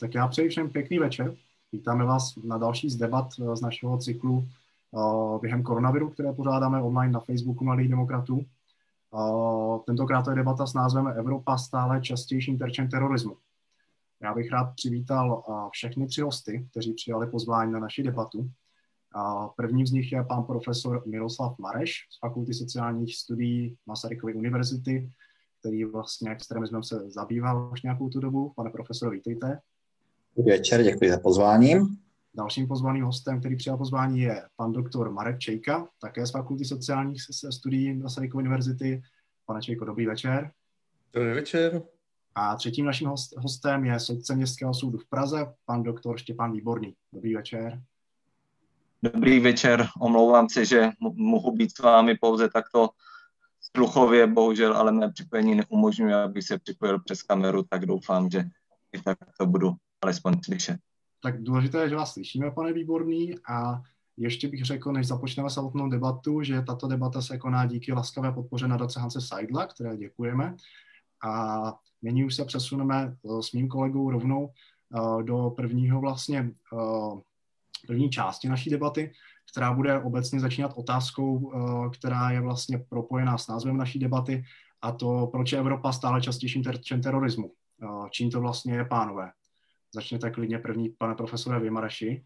Tak já přeji všem pěkný večer. Vítáme vás na další z debat eh, z našeho cyklu eh, během koronaviru, které pořádáme online na Facebooku Mladých demokratů. Tentokrát je debata s názvem Evropa stále častější terčem terorismu. Já bych rád přivítal všechny tři hosty, kteří přijali pozvání na naši debatu. Prvním z nich je pan profesor Miroslav Mareš z Fakulty sociálních studií Masarykovy univerzity, který vlastně extremismem se zabýval už nějakou tu dobu. Pane profesore, vítejte. Dobrý večer, děkuji za pozvání. Dalším pozvaným hostem, který přijal pozvání, je pan doktor Marek Čejka, také z Fakulty sociálních studií Masarykovy univerzity. Pane Čejko, dobrý večer. Dobrý večer. A třetím naším host, hostem je soudce Městského soudu v Praze, pan doktor Štěpán Výborný. Dobrý večer. Dobrý večer, omlouvám se, že mohu být s vámi pouze takto sluchově, bohužel, ale mé připojení neumožňuje, abych se připojil přes kameru, tak doufám, že i tak to budu alespoň slyšet. Tak důležité je, že vás slyšíme, pane Výborný, a ještě bych řekl, než započneme samotnou debatu, že tato debata se koná díky laskavé podpoře nadace Hanse Seidla, které děkujeme. A nyní už se přesuneme eh, s mým kolegou rovnou eh, do prvního vlastně eh, první části naší debaty, která bude obecně začínat otázkou, která je vlastně propojená s názvem naší debaty, a to, proč je Evropa stále častějším terčem terorismu. Čím to vlastně je, pánové? Začněte klidně první, pane profesore Vymaraši.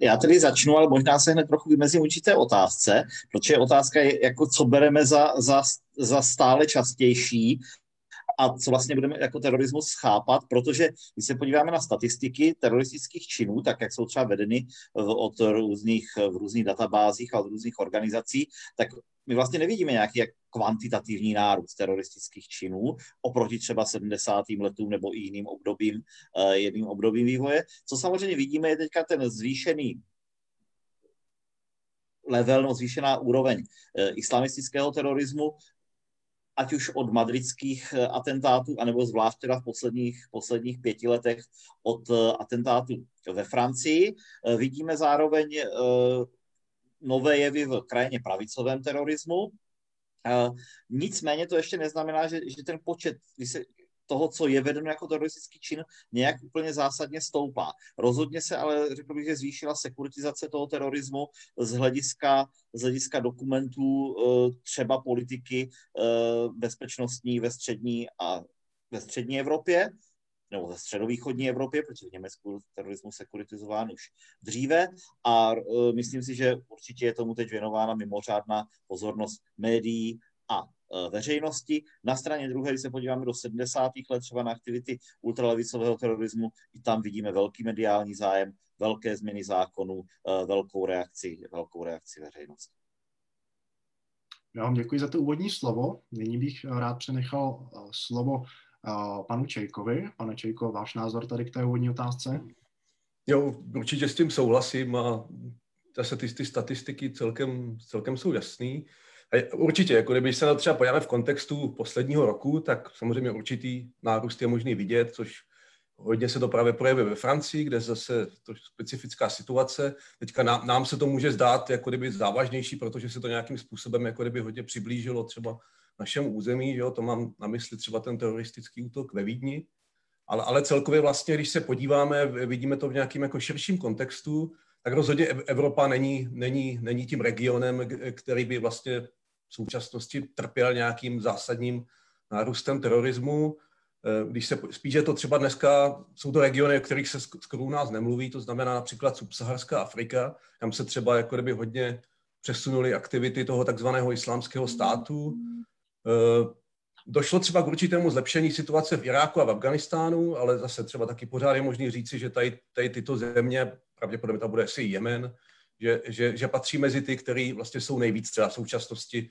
Já tedy začnu, ale možná se hned trochu vymezím určité otázce, protože otázka je, jako co bereme za, za, za stále častější a co vlastně budeme jako terorismus chápat, protože když se podíváme na statistiky teroristických činů, tak jak jsou třeba vedeny od různých, v různých databázích a od různých organizací, tak my vlastně nevidíme nějaký jak kvantitativní nárůst teroristických činů oproti třeba 70. letům nebo i jiným obdobím, uh, jedným obdobím vývoje. Co samozřejmě vidíme, je teďka ten zvýšený level, no zvýšená úroveň uh, islamistického terorismu, ať už od madridských eh, atentátů, anebo zvlášť teda v posledních, posledních pěti letech od atentátů ve Francii. Vidíme zároveň nové jevy v krajině pravicovém terorismu. Nicméně to ještě neznamená, že, že ten počet když se, toho, co je vedeno jako teroristický čin, nějak úplně zásadně stoupá. Rozhodně se ale, řekl bych, že zvýšila sekuritizace toho terorismu z hlediska, z hlediska dokumentů e, třeba politiky e, bezpečnostní ve střední a ve střední Evropě nebo ve středovýchodní Evropě, protože v Německu terorismus sekuritizován už dříve a uh, myslím si, že určitě je tomu teď věnována mimořádná pozornost médií a uh, veřejnosti. Na straně druhé, když se podíváme do 70. let třeba na aktivity ultralevicového terorismu, i tam vidíme velký mediální zájem, velké změny zákonů, uh, velkou reakci, velkou reakci veřejnosti. Já vám děkuji za to úvodní slovo. Nyní bych rád přenechal slovo panu Čejkovi. Pane Čejko, váš názor tady k té úvodní otázce? Jo, určitě s tím souhlasím a zase ty, ty statistiky celkem, celkem jsou jasný. Určitě, jako kdyby se na to třeba podíváme v kontextu posledního roku, tak samozřejmě určitý nárůst je možný vidět, což hodně se to právě projevuje ve Francii, kde zase to specifická situace. Teďka nám, nám se to může zdát jako kdyby závažnější, protože se to nějakým způsobem jako kdyby hodně přiblížilo třeba našemu území, že jo, to mám na mysli třeba ten teroristický útok ve Vídni, ale, ale celkově vlastně, když se podíváme, vidíme to v nějakém jako širším kontextu, tak rozhodně Evropa není, není, není tím regionem, který by vlastně v současnosti trpěl nějakým zásadním nárůstem terorismu. Eh, když se spíše to třeba dneska, jsou to regiony, o kterých se skoro u nás nemluví, to znamená například subsaharská Afrika, tam se třeba jako kdyby hodně přesunuly aktivity toho takzvaného islámského státu, Eh, došlo třeba k určitému zlepšení situace v Iráku a v Afganistánu, ale zase třeba taky pořád je možný říci, že tady, tady tyto země, pravděpodobně to bude asi Jemen, že, že, že patří mezi ty, které vlastně jsou nejvíc třeba v současnosti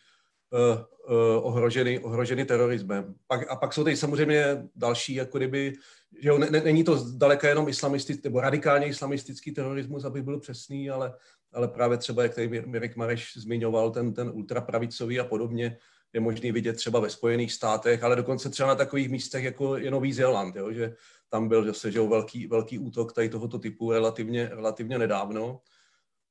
ohroženy, ohroženy terorismem. Pak, a pak jsou tady samozřejmě další, jako kdyby, že jo, ne, není to zdaleka jenom islamistický, nebo radikálně islamistický terorismus, aby byl přesný, ale, ale právě třeba, jak tady Mirek Mareš zmiňoval, ten, ten ultrapravicový a podobně, je možný vidět třeba ve Spojených státech, ale dokonce třeba na takových místech, jako je Nový Zéland, jo, že tam byl zase že jo, velký, velký útok tady tohoto typu relativně, relativně nedávno.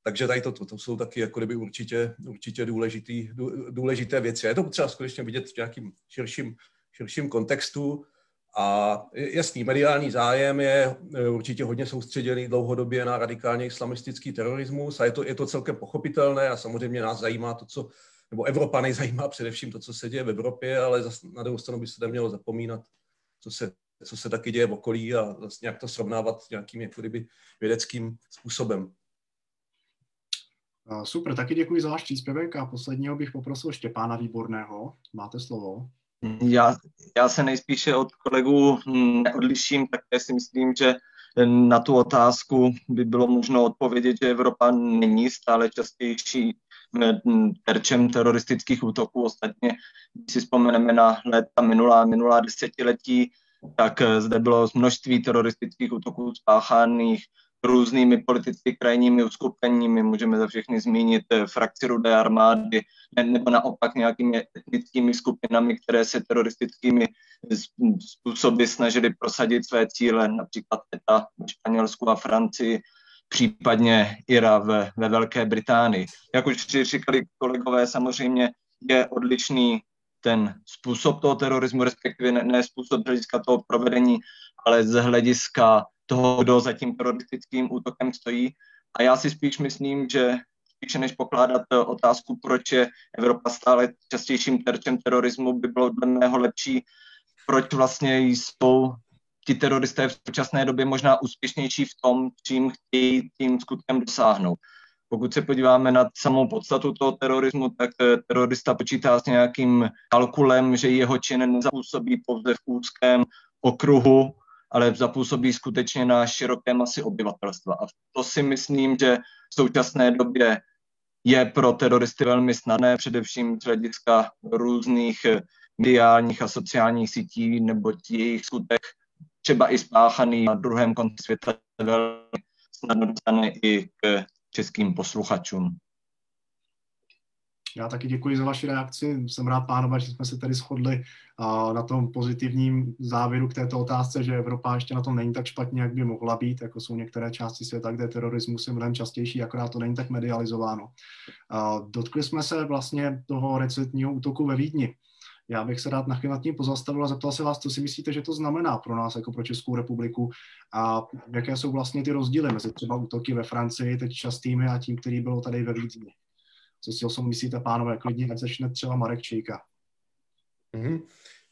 Takže tady to, to, to jsou taky jako kdyby určitě, určitě důležitý, důležité věci. Je to potřeba skutečně vidět v nějakým širším, širším kontextu A jasný, mediální zájem je e, určitě hodně soustředěný dlouhodobě na radikálně islamistický terorismus a je to, je to celkem pochopitelné a samozřejmě nás zajímá to, co, nebo Evropa nejzajímá především to, co se děje v Evropě, ale zas, na druhou stranu by se nemělo zapomínat, co se, co se taky děje v okolí a vlastně jak to srovnávat s nějakým jako kdyby vědeckým způsobem. Super, taky děkuji za váš příspěvek a posledního bych poprosil Štěpána Výborného. Máte slovo. Já, já se nejspíše od kolegů neodliším, také si myslím, že na tu otázku by bylo možno odpovědět, že Evropa není stále častější terčem teroristických útoků. Ostatně, když si vzpomeneme na léta minulá, minulá desetiletí, tak zde bylo množství teroristických útoků spáchaných různými politicky krajními uskupeními, můžeme za všechny zmínit eh, frakci Rudé armády, nebo naopak nějakými etnickými skupinami, které se teroristickými způsoby snažili prosadit své cíle, například ETA ve Španělsku a Francii, případně IRA ve, ve Velké Británii. Jak už říkali kolegové, samozřejmě je odlišný ten způsob toho terorismu, respektive ne, ne způsob hlediska toho provedení, ale z hlediska toho, kdo za tím teroristickým útokem stojí. A já si spíš myslím, že spíše než pokládat eh, otázku, proč je Evropa stále častějším terčem terorismu, by bylo dle mého lepší, proč vlastně jsou ti teroristé v současné době možná úspěšnější v tom, čím chtějí tím skutkem dosáhnout. Pokud se podíváme na samou podstatu toho terorismu, tak eh, terorista počítá s nějakým kalkulem, že jeho čin nezapůsobí pouze v úzkém okruhu ale zapůsobí skutečně na široké masy obyvatelstva. A to si myslím, že v současné době je pro teroristy velmi snadné, především z hlediska různých mediálních a sociálních sítí, nebo jejich skutek třeba i spáchaný na druhém konci světa velmi snadno dostane i k českým posluchačům. Já taky děkuji za vaši reakci. Jsem rád, pánové, že jsme se tady shodli na tom pozitivním závěru k této otázce, že Evropa ještě na tom není tak špatně, jak by mohla být, jako jsou některé části světa, kde terorismus je mnohem častější, akorát to není tak medializováno. Dotkli jsme se vlastně toho recentního útoku ve Vídni. Já bych se rád na chvíli nad tím pozastavil a zeptal se vás, co si myslíte, že to znamená pro nás jako pro Českou republiku a jaké jsou vlastně ty rozdíly mezi třeba útoky ve Francii, teď častými a tím, který bylo tady ve Vídni. Co si o tom myslíte, pánové? Klidně, ať začne třeba Marek Čejka. Mm-hmm.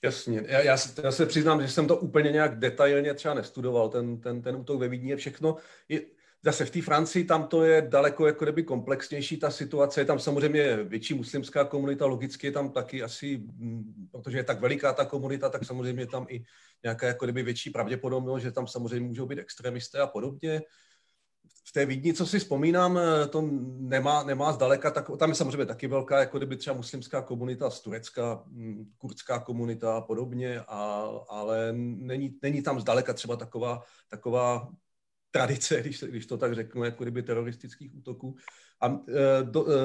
Jasně. Já, já, já se přiznám, že jsem to úplně nějak detailně třeba nestudoval, ten, ten, ten útok ve Vídni je všechno. Je, zase v té Francii tam to je daleko jako kdyby komplexnější ta situace, je tam samozřejmě větší muslimská komunita, logicky je tam taky asi, mm, protože je tak veliká ta komunita, tak samozřejmě je tam i nějaká jako kdyby větší pravděpodobnost, že tam samozřejmě můžou být extremisté a podobně v té Vídni, co si vzpomínám, eh, to nemá, nemá zdaleka, tak, tam je samozřejmě taky velká, jako kdyby třeba muslimská komunita z Turecka, hm, kurdská komunita a podobně, a, ale není, není tam zdaleka třeba taková, taková tradice, když, když to tak řeknu, jako kdyby teroristických útoků. A e, do, e,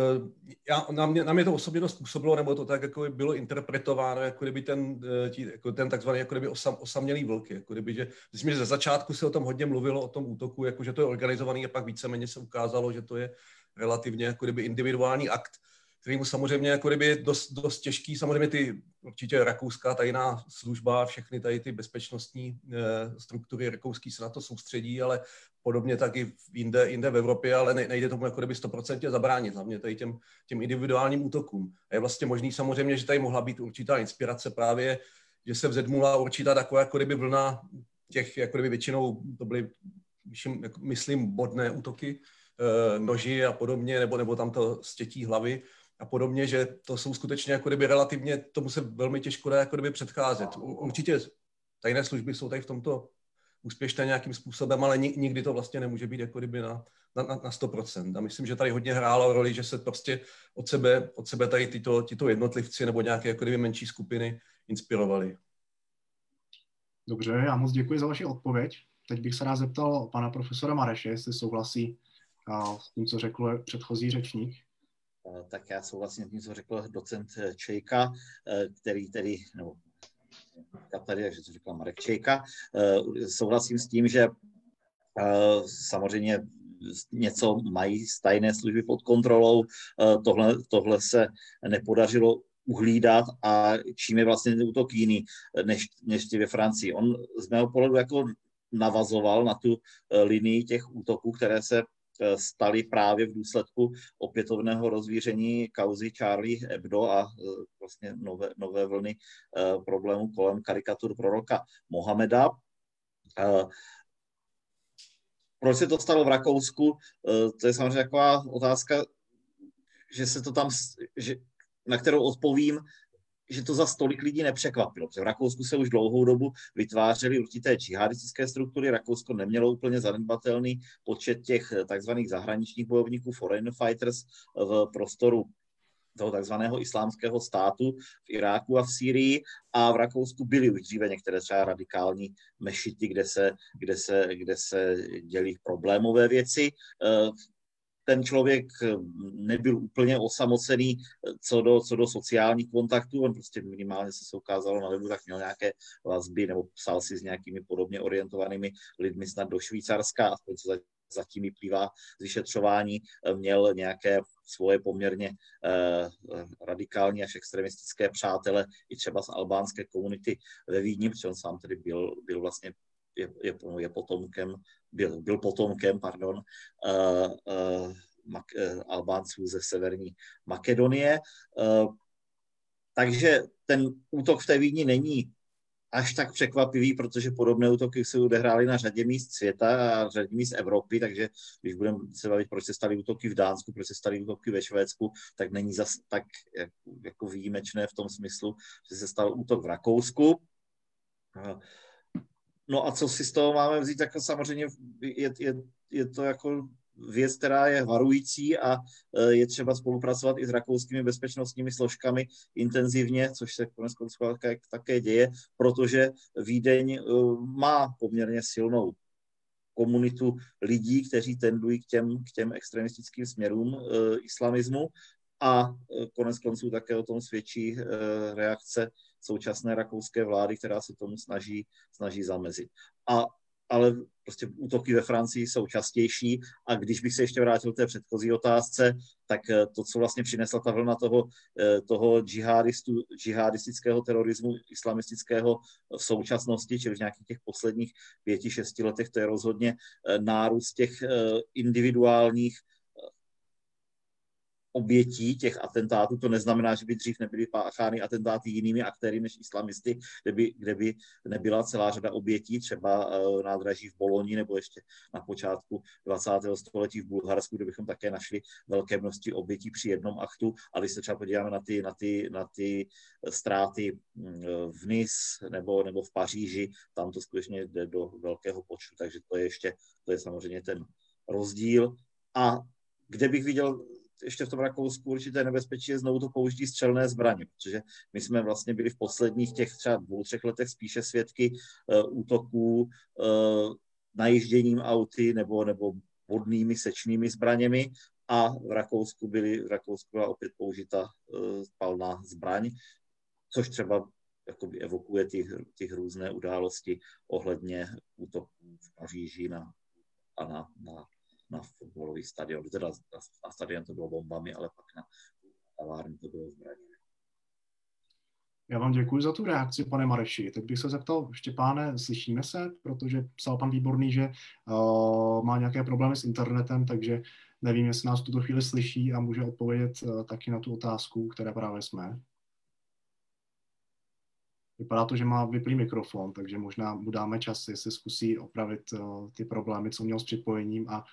já, na, mě, na mě to osobně dost působilo, nebo to tak jako bylo interpretováno, jako kdyby ten, e, tí, jako ten takzvaný jako kdyby osam, osamělý vlk, jako kdyby, že, myslím, že ze začátku se o tom hodně mluvilo, o tom útoku, jako že to je organizovaný a pak víceméně se ukázalo, že to je relativně jako kdyby individuální akt, který mu samozřejmě jako kdyby dost, dost těžký, samozřejmě ty určitě rakouská tajná služba, všechny tady ty bezpečnostní e, struktury rakouský se na to soustředí, ale podobně taky jinde, jinde v Evropě, ale nejde tomu jako kdyby 100% zabránit, hlavně tady těm, těm individuálním útokům. A je vlastně možný samozřejmě, že tady mohla být určitá inspirace právě, že se vzedmula určitá taková jako kdyby vlna těch, jako kdyby většinou to byly, jako myslím, bodné útoky, e, noži a podobně, nebo, nebo tam to stětí hlavy a podobně, že to jsou skutečně jako kdyby relativně, tomu se velmi těžko dá jako kdyby předcházet. Určitě tajné služby jsou tady v tomto úspěšné nějakým způsobem, ale nikdy to vlastně nemůže být jako kdyby na, na, na 100%. A myslím, že tady hodně hrálo roli, že se prostě od sebe, od sebe tady tyto, tyto jednotlivci nebo nějaké jako kdyby menší skupiny inspirovali. Dobře, já moc děkuji za vaši odpověď. Teď bych se rád zeptal pana profesora Mareše, jestli souhlasí s tím, co řekl předchozí řečník. Tak já souhlasím s tím, co řekl docent Čejka, který tedy, nebo tady, takže to řekla Marek Čejka. Eh, souhlasím s tím, že eh, samozřejmě něco mají tajné služby pod kontrolou. Eh, tohle, tohle se nepodařilo uhlídat a čím je vlastně ten útok jiný než, než ty ve Francii. On z mého pohledu jako navazoval na tu linii těch útoků, které se staly právě v důsledku opětovného rozvíření kauzy Charlie Hebdo a eh, vlastně nové, nové vlny eh, problémů kolem karikatur proroka Mohameda. Proč se to stalo v Rakousku? To je samozřejmě taková otázka, že se to tam, že, na kterou odpovím, že to za stolik lidí nepřekvapilo, protože v Rakousku se už dlouhou dobu vytvářely určité džihadistické struktury. Rakousko nemělo úplně zanedbatelný počet těch takzvaných zahraničních bojovníků, foreign fighters v prostoru toho takzvaného islámského státu v Iráku a v Sýrii a v Rakousku byly už dříve některé třeba radikální mešity, kde se, kde se, kde se dělí problémové věci ten člověk eh, nebyl úplně osamocený eh, co do, co do sociálních kontaktů, on prostě minimálně se, se ukázalo na webu, tak měl nějaké vazby nebo psal si s nějakými podobně orientovanými lidmi snad do Švýcarska, aspoň co zatím vyplývá z vyšetřování, eh, měl nějaké svoje poměrně eh, radikální až extremistické přátele i třeba z albánské komunity ve Vídni, protože on sám tedy byl, byl vlastně je, je, je potomkem, byl, byl potomkem, pardon, uh, uh, Mak, uh, Albánců ze severní Makedonie. Uh, takže ten útok v té Vídni není až tak překvapivý, protože podobné útoky se odehrály na řadě míst světa a řadě míst Evropy, takže když budeme se bavit, proč se staly útoky v Dánsku, proč se staly útoky ve Švédsku, tak není zas tak jako, jako výjimečné v tom smyslu, že se stal útok v Rakousku. No a co si z toho máme vzít, tak samozřejmě je, je, je to jako věc, která je varující a e, je třeba spolupracovat i s rakouskými bezpečnostními složkami intenzivně, což se konec konců také, děje, protože Vídeň e, má poměrně silnou komunitu lidí, kteří tendují k těm, k těm extremistickým směrům e, islamismu a konec konců také o tom svědčí reakce současné rakouské vlády, která se tomu snaží, snaží zamezit. A ale prostě útoky ve Francii jsou častější a když bych se ještě vrátil k té předchozí otázce, tak eh, to, co vlastně přinesla ta vlna toho, eh, toho džihadistu, džihadistického terorismu islamistického v současnosti, čili v nějakých těch posledních pěti, šesti letech, to je rozhodně eh, nárůst těch individuálních obětí těch atentátů. To neznamená, že by dřív nebyly páchány atentáty jinými aktéry než islamisty, kde by, kde by nebyla celá řada obětí, třeba uh, nádraží v Boloni nebo ještě na počátku 20. století v Bulharsku, kde bychom také našli velké množství obětí při jednom aktu. A když se třeba podíváme na ty, na ty, na ty ztráty mm, v Nice nebo, nebo v Paříži, tam to skutečně jde do velkého počtu, takže to je ještě, to je samozřejmě ten rozdíl. A kde bych viděl ještě v tom Rakousku určité nebezpečí je znovu to použití střelné zbraně, protože my jsme vlastně byli v posledních těch třeba dvou, třech letech spíše svědky uh, útoků uh, najížděním auty nebo, nebo vodnými sečnými zbraněmi a v Rakousku, byly, v Rakousku byla opět použita uh, palná zbraň, což třeba jakoby evokuje ty, ty různé události ohledně útoků v Paříži na, a na, na na fotbalový stadion. Teda na stadion to bylo bombami, ale pak na kavárnu to bylo zbraněmi. Já vám děkuji za tu reakci, pane Mareši. Teď bych se zeptal, Štěpáne, slyšíme se, protože psal pan Výborný, že uh, má nějaké problémy s internetem, takže nevím, jestli nás v tuto chvíli slyší a může odpovědět uh, taky na tu otázku, které právě jsme. Vypadá to, že má vyplý mikrofon, takže možná mu dáme čas, jestli zkusí opravit uh, ty problémy, co měl s připojením a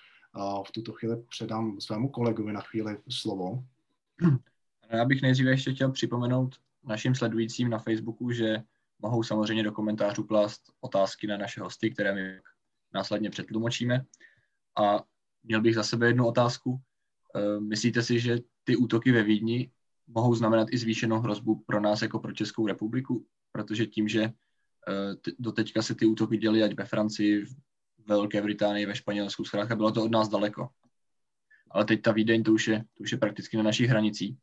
v tuto chvíli předám svému kolegovi na chvíli slovo. Já bych nejdříve ještě chtěl připomenout našim sledujícím na Facebooku, že mohou samozřejmě do komentářů klást otázky na naše hosty, které my následně přetlumočíme. A měl bych za sebe jednu otázku. E, myslíte si, že ty útoky ve Vídni mohou znamenat i zvýšenou hrozbu pro nás jako pro Českou republiku? Protože tím, že e, doteďka se ty útoky děly ať ve Francii, Velké Británii, ve Španělsku, zkrátka bylo to od nás daleko. Ale teď ta Vídeň, to už je, to už je prakticky na našich hranicích.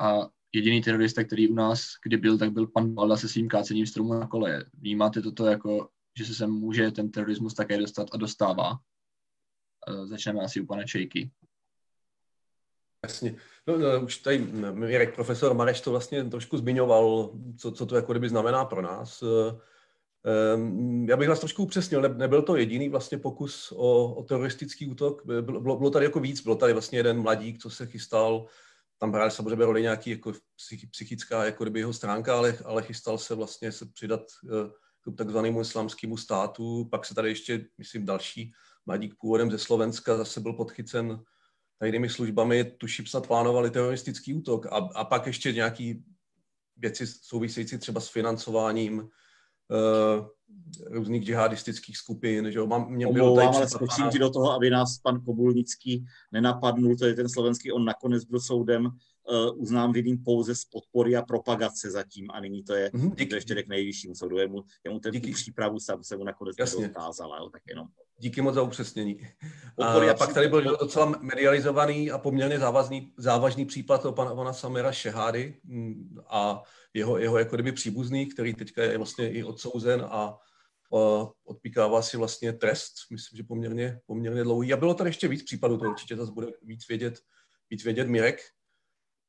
A jediný terorista, který u nás kdy byl, tak byl pan Balda se svým kácením stromu na kole. Vnímáte toto jako, že se sem může ten terorismus také dostat a dostává? E, začneme asi u pana Čejky. Jasně. No, no, už tady Mirek, profesor Mareš to vlastně trošku zmiňoval, co, co to jako kdyby znamená pro nás. Ehm, já bych vás trošku upřesnil, ne, nebyl to jediný vlastně pokus o, o teroristický útok, bylo, bylo tady jako víc, bylo tady vlastně jeden mladík, co se chystal, tam hráli samozřejmě roli nějaký jako psychická jako kdyby jeho stránka, ale, ale chystal se vlastně se přidat eh, k takzvanému islámskému státu, pak se tady ještě, myslím, další mladík původem ze Slovenska zase byl podchycen tajnými službami, tuším snad plánovali teroristický útok. A, a pak ještě nějaký věci související třeba s financováním různých džihadistických skupin. Že jo? Mám, mě bylo tady ale skočím ti do toho, aby nás pan Kobulnický nenapadnul, to je ten slovenský, on nakonec byl soudem uznám vinným pouze z podpory a propagace zatím a nyní to je, mm-hmm, to ještě k nejvyššímu soudu. Jemu, jemu ten přípravu se, se mu nakonec nedokázala, jo, tak jenom. Díky moc za upřesnění. A, a pak tady byl docela medializovaný a poměrně závazný, závažný případ o pana, pana Samira Šehády mm, a jeho, jeho jako kdyby příbuzný, který teďka je vlastně i odsouzen a, a odpíkává si vlastně trest, myslím, že poměrně, poměrně dlouhý. A bylo tady ještě víc případů, to určitě zase bude víc vědět, víc vědět Mirek.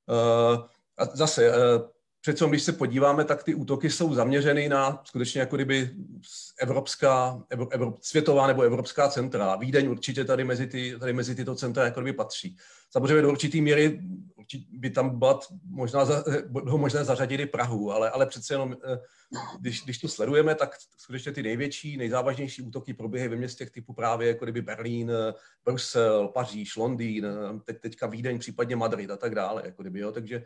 Uh, a zase, uh, přece když se podíváme, tak ty útoky jsou zaměřeny na skutečně jako kdyby evropská, evro, evro, světová nebo evropská centra. Vídeň určitě tady mezi, ty, tady mezi tyto centra jako kdyby patří. Samozřejmě do určitý míry by tam byla možná, bylo možné zařadit i Prahu, ale, ale přece jenom, eh, když, když to sledujeme, tak skutečně ty největší, nejzávažnější útoky probíhají ve městech typu právě jako kdyby Berlín, Brusel, Paříž, Londýn, teď, teďka Vídeň, případně Madrid a tak dále. Jako kdyby, jo. Takže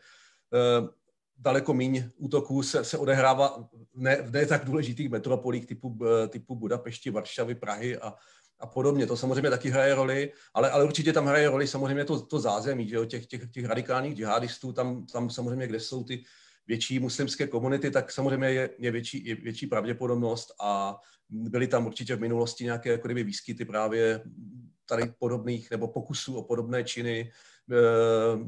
daleko méně útoků se, se odehrává ne, v ne tak důležitých metropolích typu, typu Budapešti, Varšavy, Prahy a, a podobně. To samozřejmě taky hraje roli, ale, ale určitě tam hraje roli samozřejmě to, to zázemí, že jo, těch, těch, těch radikálních džihadistů, tam, tam samozřejmě, kde jsou ty větší muslimské komunity, tak samozřejmě je, je, větší, je větší pravděpodobnost a byly tam určitě v minulosti nějaké jako kdyby výskyty právě tady podobných nebo pokusů o podobné činy, Eh,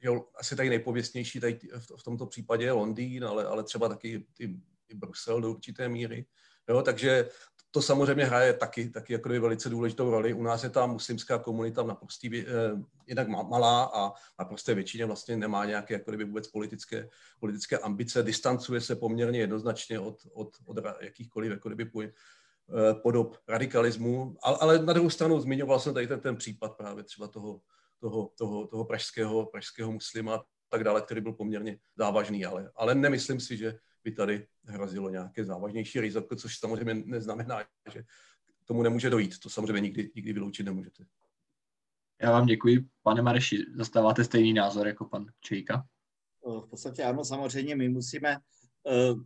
jo, asi tady nejpověstnější tady v tomto případě je Londýn, ale, ale třeba taky i, i Brusel do určité míry. Jo, takže to samozřejmě hraje taky, taky jako velice důležitou roli. U nás je ta muslimská komunita naprostý, eh, jednak malá a naprosté většině vlastně nemá nějaké jako vůbec politické, politické ambice, distancuje se poměrně jednoznačně od, od, od jakýchkoliv jako kdyby, podob radikalismu, ale, ale na druhou stranu zmiňoval jsem tady ten, ten případ právě třeba toho, toho, toho, toho pražského, pražského muslima a tak dále, který byl poměrně závažný, ale, ale nemyslím si, že by tady hrozilo nějaké závažnější riziko, což samozřejmě neznamená, že tomu nemůže dojít. To samozřejmě nikdy, nikdy vyloučit nemůžete. Já vám děkuji. Pane Mareši, zastáváte stejný názor jako pan Čejka? V podstatě ano, samozřejmě my musíme uh,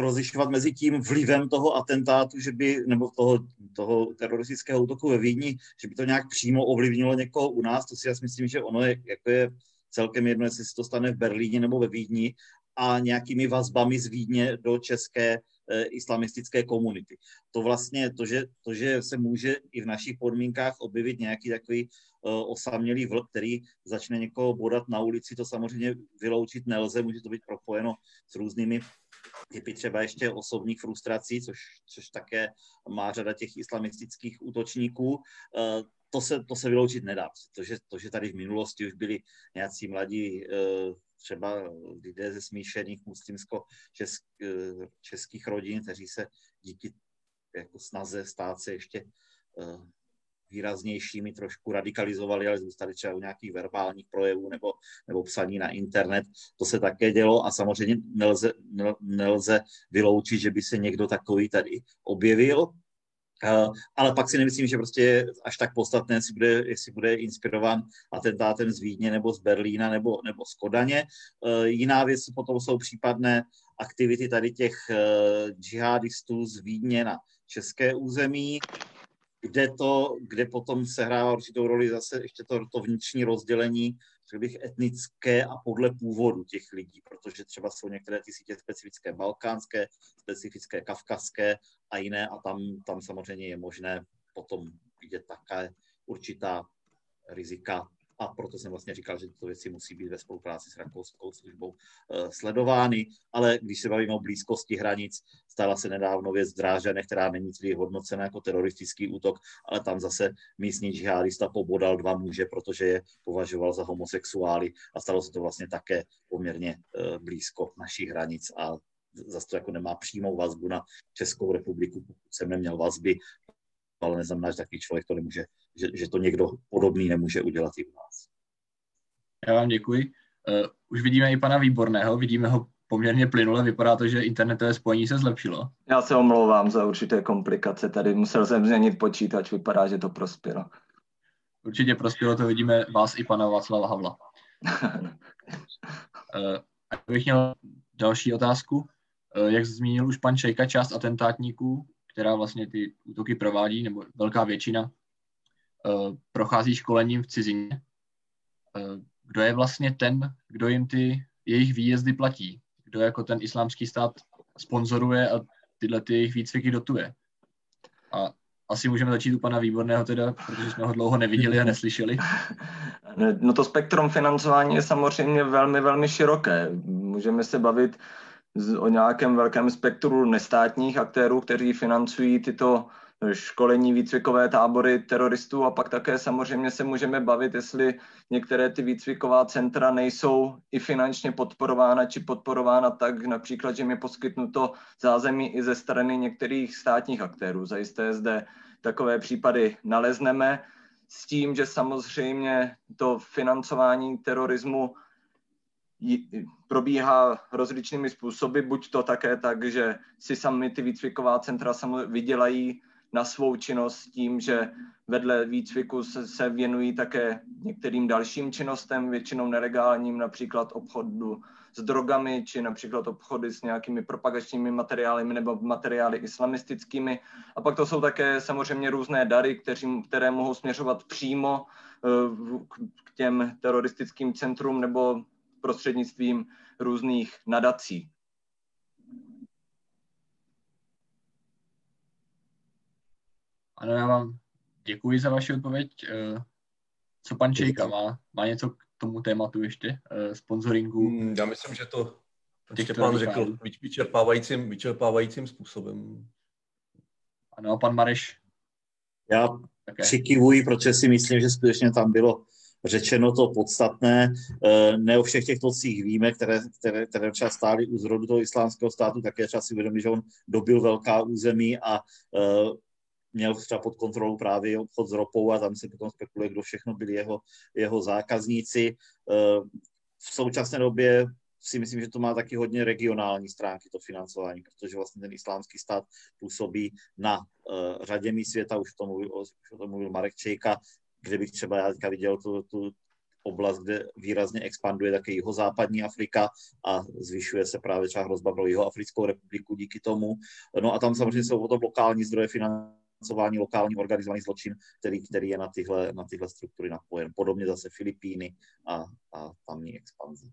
rozlišovat mezi tím vlivem toho atentátu, že by, nebo toho, toho teroristického útoku ve Vídni, že by to nějak přímo ovlivnilo někoho u nás, to si já myslím, že ono je, jako je celkem jedno, jestli se to stane v Berlíně nebo ve Vídni, a nějakými vazbami z Vídně do české e, islamistické komunity. To vlastně, to že, to, že se může i v našich podmínkách objevit nějaký takový e, osamělý vlk, který začne někoho bodat na ulici, to samozřejmě vyloučit nelze, může to být propojeno s různými typy třeba ještě osobních frustrací, což, což také má řada těch islamistických útočníků. Eh, to se, to se vyloučit nedá. To že, to, že tady v minulosti už byli nějací mladí eh, třeba lidé ze smíšených muslimsko-českých rodin, kteří se díky jako snaze stát se ještě eh, výraznějšími trošku radikalizovali, ale zůstali třeba u nějakých verbálních projevů nebo, nebo psaní na internet. To se také dělo a samozřejmě nelze, nelze vyloučit, že by se někdo takový tady objevil. Uh, ale pak si nemyslím, že prostě až tak podstatné, jestli bude, jestli bude inspirován atentátem z Vídně nebo z Berlína nebo, nebo z Kodaně. Uh, jiná věc potom jsou případné aktivity tady těch uh, džihadistů z Vídně na české území kde, to, kde potom sehrává určitou roli zase ještě to, to vnitřní rozdělení, řekl bych, etnické a podle původu těch lidí, protože třeba jsou některé ty sítě specifické balkánské, specifické kavkazské a jiné a tam, tam samozřejmě je možné potom vidět také určitá rizika a proto jsem vlastně říkal, že tyto věci musí být ve spolupráci s rakouskou službou uh, sledovány, ale když se bavíme o blízkosti hranic, stala se nedávno věc v Drážane, která není tedy hodnocena jako teroristický útok, ale tam zase místní džihadista pobodal dva muže, protože je považoval za homosexuály. A stalo se to vlastně také poměrně uh, blízko našich hranic. A zase to jako nemá přímou vazbu na Českou republiku, pokud jsem neměl vazby, ale neznamená, že takový člověk to nemůže, že, že to někdo podobný nemůže udělat i u nás. Já vám děkuji. Uh, už vidíme i pana Výborného, vidíme ho poměrně plynule, vypadá to, že internetové spojení se zlepšilo. Já se omlouvám za určité komplikace, tady musel jsem změnit počítač, vypadá, že to prospělo. Určitě prospělo, to vidíme vás i pana Václava Havla. uh, bych měl další otázku. Uh, jak zmínil už pan Čejka, část atentátníků která vlastně ty útoky provádí, nebo velká většina, eh, prochází školením v cizině. Eh, kdo je vlastně ten, kdo jim ty jejich výjezdy platí? Kdo jako ten islámský stát sponzoruje a tyhle ty jejich výcviky dotuje? A asi můžeme začít u pana Výborného teda, protože jsme ho dlouho neviděli a neslyšeli. No to spektrum financování je samozřejmě velmi, velmi široké. Můžeme se bavit o nějakém velkém spektru nestátních aktérů, kteří financují tyto školení, výcvikové tábory teroristů a pak také samozřejmě se můžeme bavit, jestli některé ty výcviková centra nejsou i finančně podporována či podporována tak, například, že mi poskytnuto zázemí i ze strany některých státních aktérů. Zajisté zde takové případy nalezneme s tím, že samozřejmě to financování terorismu probíhá rozličnými způsoby, buď to také tak, že si sami ty výcviková centra vydělají na svou činnost tím, že vedle výcviku se, se věnují také některým dalším činnostem, většinou nelegálním, například obchodu s drogami, či například obchody s nějakými propagačními materiály nebo materiály islamistickými. A pak to jsou také samozřejmě různé dary, kteří, které mohou směřovat přímo eh, k těm teroristickým centrum nebo prostřednictvím různých nadací. Ano, já vám děkuji za vaši odpověď. Eh, co pan Čejka má? Má něco k tomu tématu ještě? Eh, sponsoringu? Hmm, já myslím, že to Štěpán řekl vyčerpávajícím, vyčerpávajícím způsobem. Ano, a pan Mareš? Já také. přikivuji, protože si myslím, že skutečně tam bylo řečeno to podstatné. Eh, ne o všech těch tocích víme, které, které, které třeba stály u zrodu toho islámského státu, také třeba si uvědomit, že on dobil velká území a eh, měl třeba pod kontrolou právě obchod s ropou a tam se potom spekuluje, kdo všechno byli jeho, jeho zákazníci. Eh, v současné době si myslím, že to má taky hodně regionální stránky, to financování, protože vlastně ten islámský stát působí na uh, řadě míst světa, už to mluvil, už o tom mluvil Marek Čejka, kde bych třeba já teďka viděl tu, tu oblast, kde výrazně expanduje také jihozápadní Afrika a zvyšuje se právě třeba hrozba pro jihoafrickou republiku díky tomu. No a tam samozřejmě jsou o tom lokální zdroje financování, lokální organizovaný zločin, který, který je na tyhle, na tyhle struktury napojen. Podobně zase Filipíny a, a tamní expanze.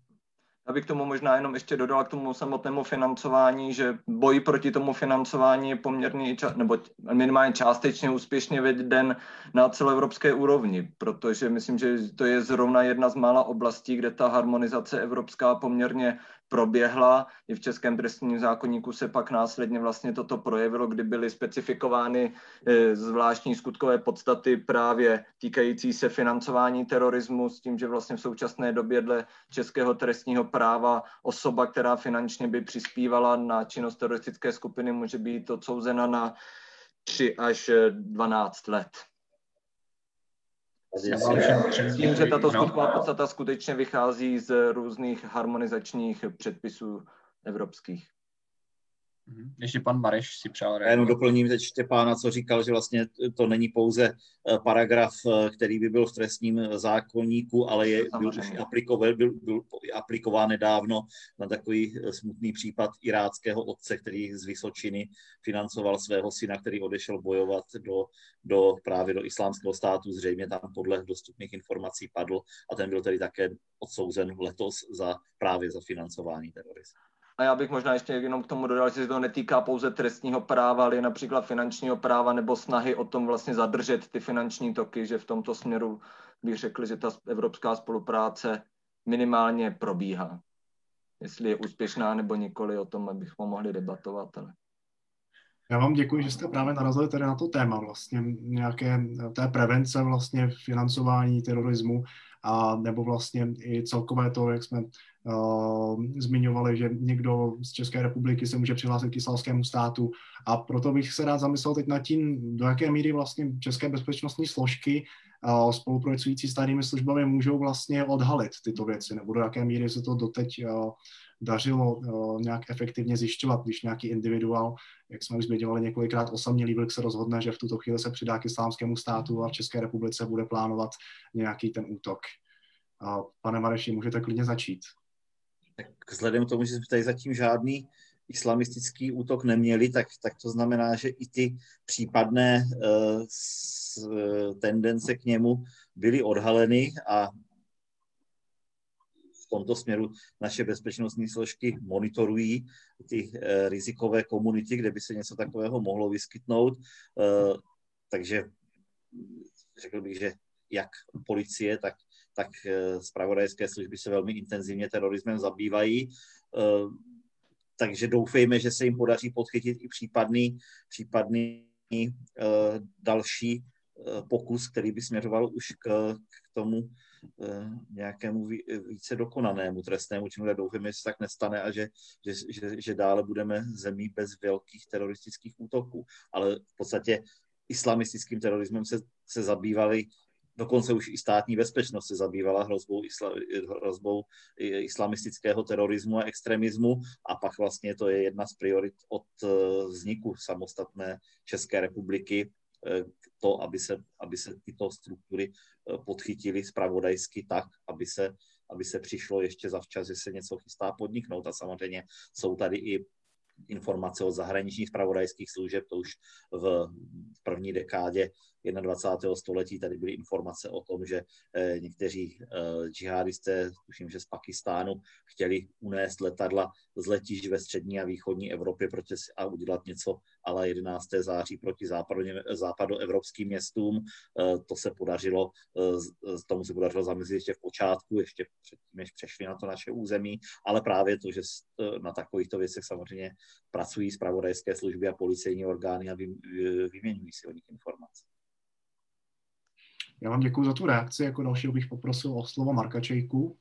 Já bych tomu možná jenom ještě dodal k tomu samotnému financování, že boj proti tomu financování je poměrně, nebo minimálně částečně úspěšně veden na celoevropské úrovni, protože myslím, že to je zrovna jedna z mála oblastí, kde ta harmonizace evropská poměrně proběhla. I v Českém trestním zákonníku se pak následně vlastně toto projevilo, kdy byly specifikovány eh, zvláštní skutkové podstaty právě týkající se financování terorismu s tím, že vlastně v současné době dle českého trestního práva osoba, která finančně by přispívala na činnost teroristické skupiny, může být odsouzena na 3 až 12 let. S tím, že tato skutková podstata skutečně vychází z různých harmonizačních předpisů evropských. Mhm. Ještě pan Mareš si přál Já jenom doplním teď Štěpána, co říkal, že vlastně to není pouze eh, paragraf, eh, který by byl v trestním zákonníku, ale je, byl, aplikován, byl, byl aplikován nedávno na takový eh, smutný případ iráckého otce, který z Vysočiny financoval svého syna, který odešel bojovat do, do právě do islámského státu. Zřejmě tam podle dostupných informací padl a ten byl tedy také odsouzen letos za právě za financování terorismu. A já bych možná ještě jenom k tomu dodal, že se to netýká pouze trestního práva, ale například finančního práva nebo snahy o tom vlastně zadržet ty finanční toky, že v tomto směru bych řekl, že ta evropská spolupráce minimálně probíhá. Jestli je úspěšná nebo nikoli, o tom bychom mohli debatovat. Ale... Já vám děkuji, že jste právě narazili tady na to téma vlastně nějaké té prevence vlastně financování terorismu a nebo vlastně i celkové to, jak jsme zmiňovali, že někdo z České republiky se může přihlásit k islámskému státu a proto bych se rád zamyslel teď nad tím, do jaké míry vlastně české bezpečnostní složky uh, spolupracující s tajnými službami můžou vlastně odhalit tyto věci, nebo do jaké míry se to doteď uh, dařilo uh, nějak efektivně zjišťovat, když nějaký individuál, jak jsme už zmiňovali několikrát, osamělý vlk se rozhodne, že v tuto chvíli se přidá k islámskému státu a v České republice bude plánovat nějaký ten útok. Pane Mareši, můžete klidně začít. Tak vzhledem k tomu, že jsme tady zatím žádný islamistický útok neměli, tak, tak to znamená, že i ty případné uh, s, uh, tendence k němu byly odhaleny a v tomto směru naše bezpečnostní složky monitorují ty uh, rizikové komunity, kde by se něco takového mohlo vyskytnout. Uh, takže řekl bych, že jak policie, tak tak zpravodajské služby se velmi intenzivně terorismem zabývají. Takže doufejme, že se jim podaří podchytit i případný, případný další pokus, který by směřoval už k, k tomu nějakému více dokonanému trestnému činu. Doufejme, že se tak nestane a že, že, že, že dále budeme zemí bez velkých teroristických útoků. Ale v podstatě islamistickým terorismem se, se zabývali dokonce už i státní bezpečnost se zabývala hrozbou, isla, hrozbou islamistického terorismu a extremismu a pak vlastně to je jedna z priorit od eh, vzniku samostatné České republiky, eh, to, aby se, aby se tyto struktury eh, podchytily spravodajsky tak, aby se, aby se přišlo ještě zavčas, že se něco chystá podniknout. A samozřejmě jsou tady i informace od zahraničních spravodajských služeb, to už v první dekádě 21. století tady byly informace o tom, že eh, někteří eh, džihadisté, tuším, že z Pakistánu, chtěli unést letadla z letišť ve střední a východní Evropě proti, a udělat něco ale 11. září proti západoevropským městům. Eh, to se podařilo, tomu se podařilo zamezit ještě v počátku, ještě předtím, než přešli na to naše území, ale právě to, že na takovýchto věcech samozřejmě pracují zpravodajské služby a policejní orgány a vyměňují si o nich informace. Já vám děkuji za tu reakci. Jako dalšího bych poprosil o slovo Marka Čejku.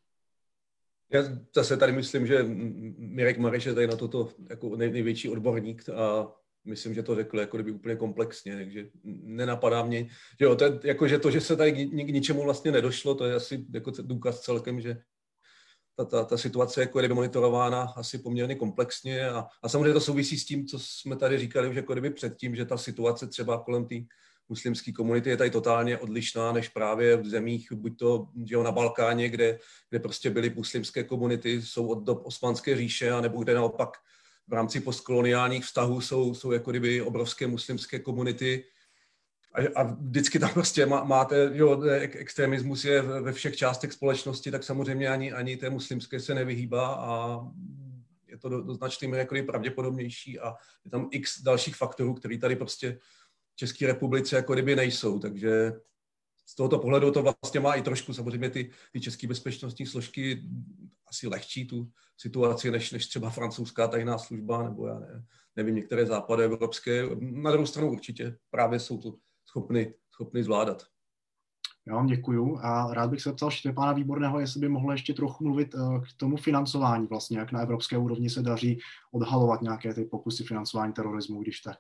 Já zase tady myslím, že Mirek Mareš je tady na toto jako nej, největší odborník a myslím, že to řekl jako kdyby úplně komplexně, takže nenapadá mě, že, jo, to, je, jako, že to, že se tady k ničemu vlastně nedošlo, to je asi jako důkaz celkem, že ta, ta, ta situace jako je monitorována asi poměrně komplexně a, a samozřejmě to souvisí s tím, co jsme tady říkali že jako kdyby předtím, že ta situace třeba kolem té muslimské komunity je tady totálně odlišná než právě v zemích, buď to jo, na Balkáně, kde, kde prostě byly muslimské komunity, jsou od dob Osmanské říše, anebo kde naopak v rámci postkoloniálních vztahů jsou, jsou jako kdyby obrovské muslimské komunity, a, a vždycky tam prostě má, máte, jo, extremismus je ve všech částech společnosti, tak samozřejmě ani, ani té muslimské se nevyhýbá a je to do, do značné míry jako pravděpodobnější a je tam x dalších faktorů, který tady prostě České republice jako kdyby nejsou, takže z tohoto pohledu to vlastně má i trošku samozřejmě ty, ty české bezpečnostní složky asi lehčí tu situaci, než, než třeba francouzská tajná služba, nebo já ne, nevím, některé západy evropské. Na druhou stranu určitě právě jsou to schopny, schopny zvládat. Já vám děkuju a rád bych se ptal Štěpána Výborného, jestli by mohl ještě trochu mluvit eh, k tomu financování vlastně, jak na evropské úrovni se daří odhalovat nějaké ty pokusy financování terorismu, když tak.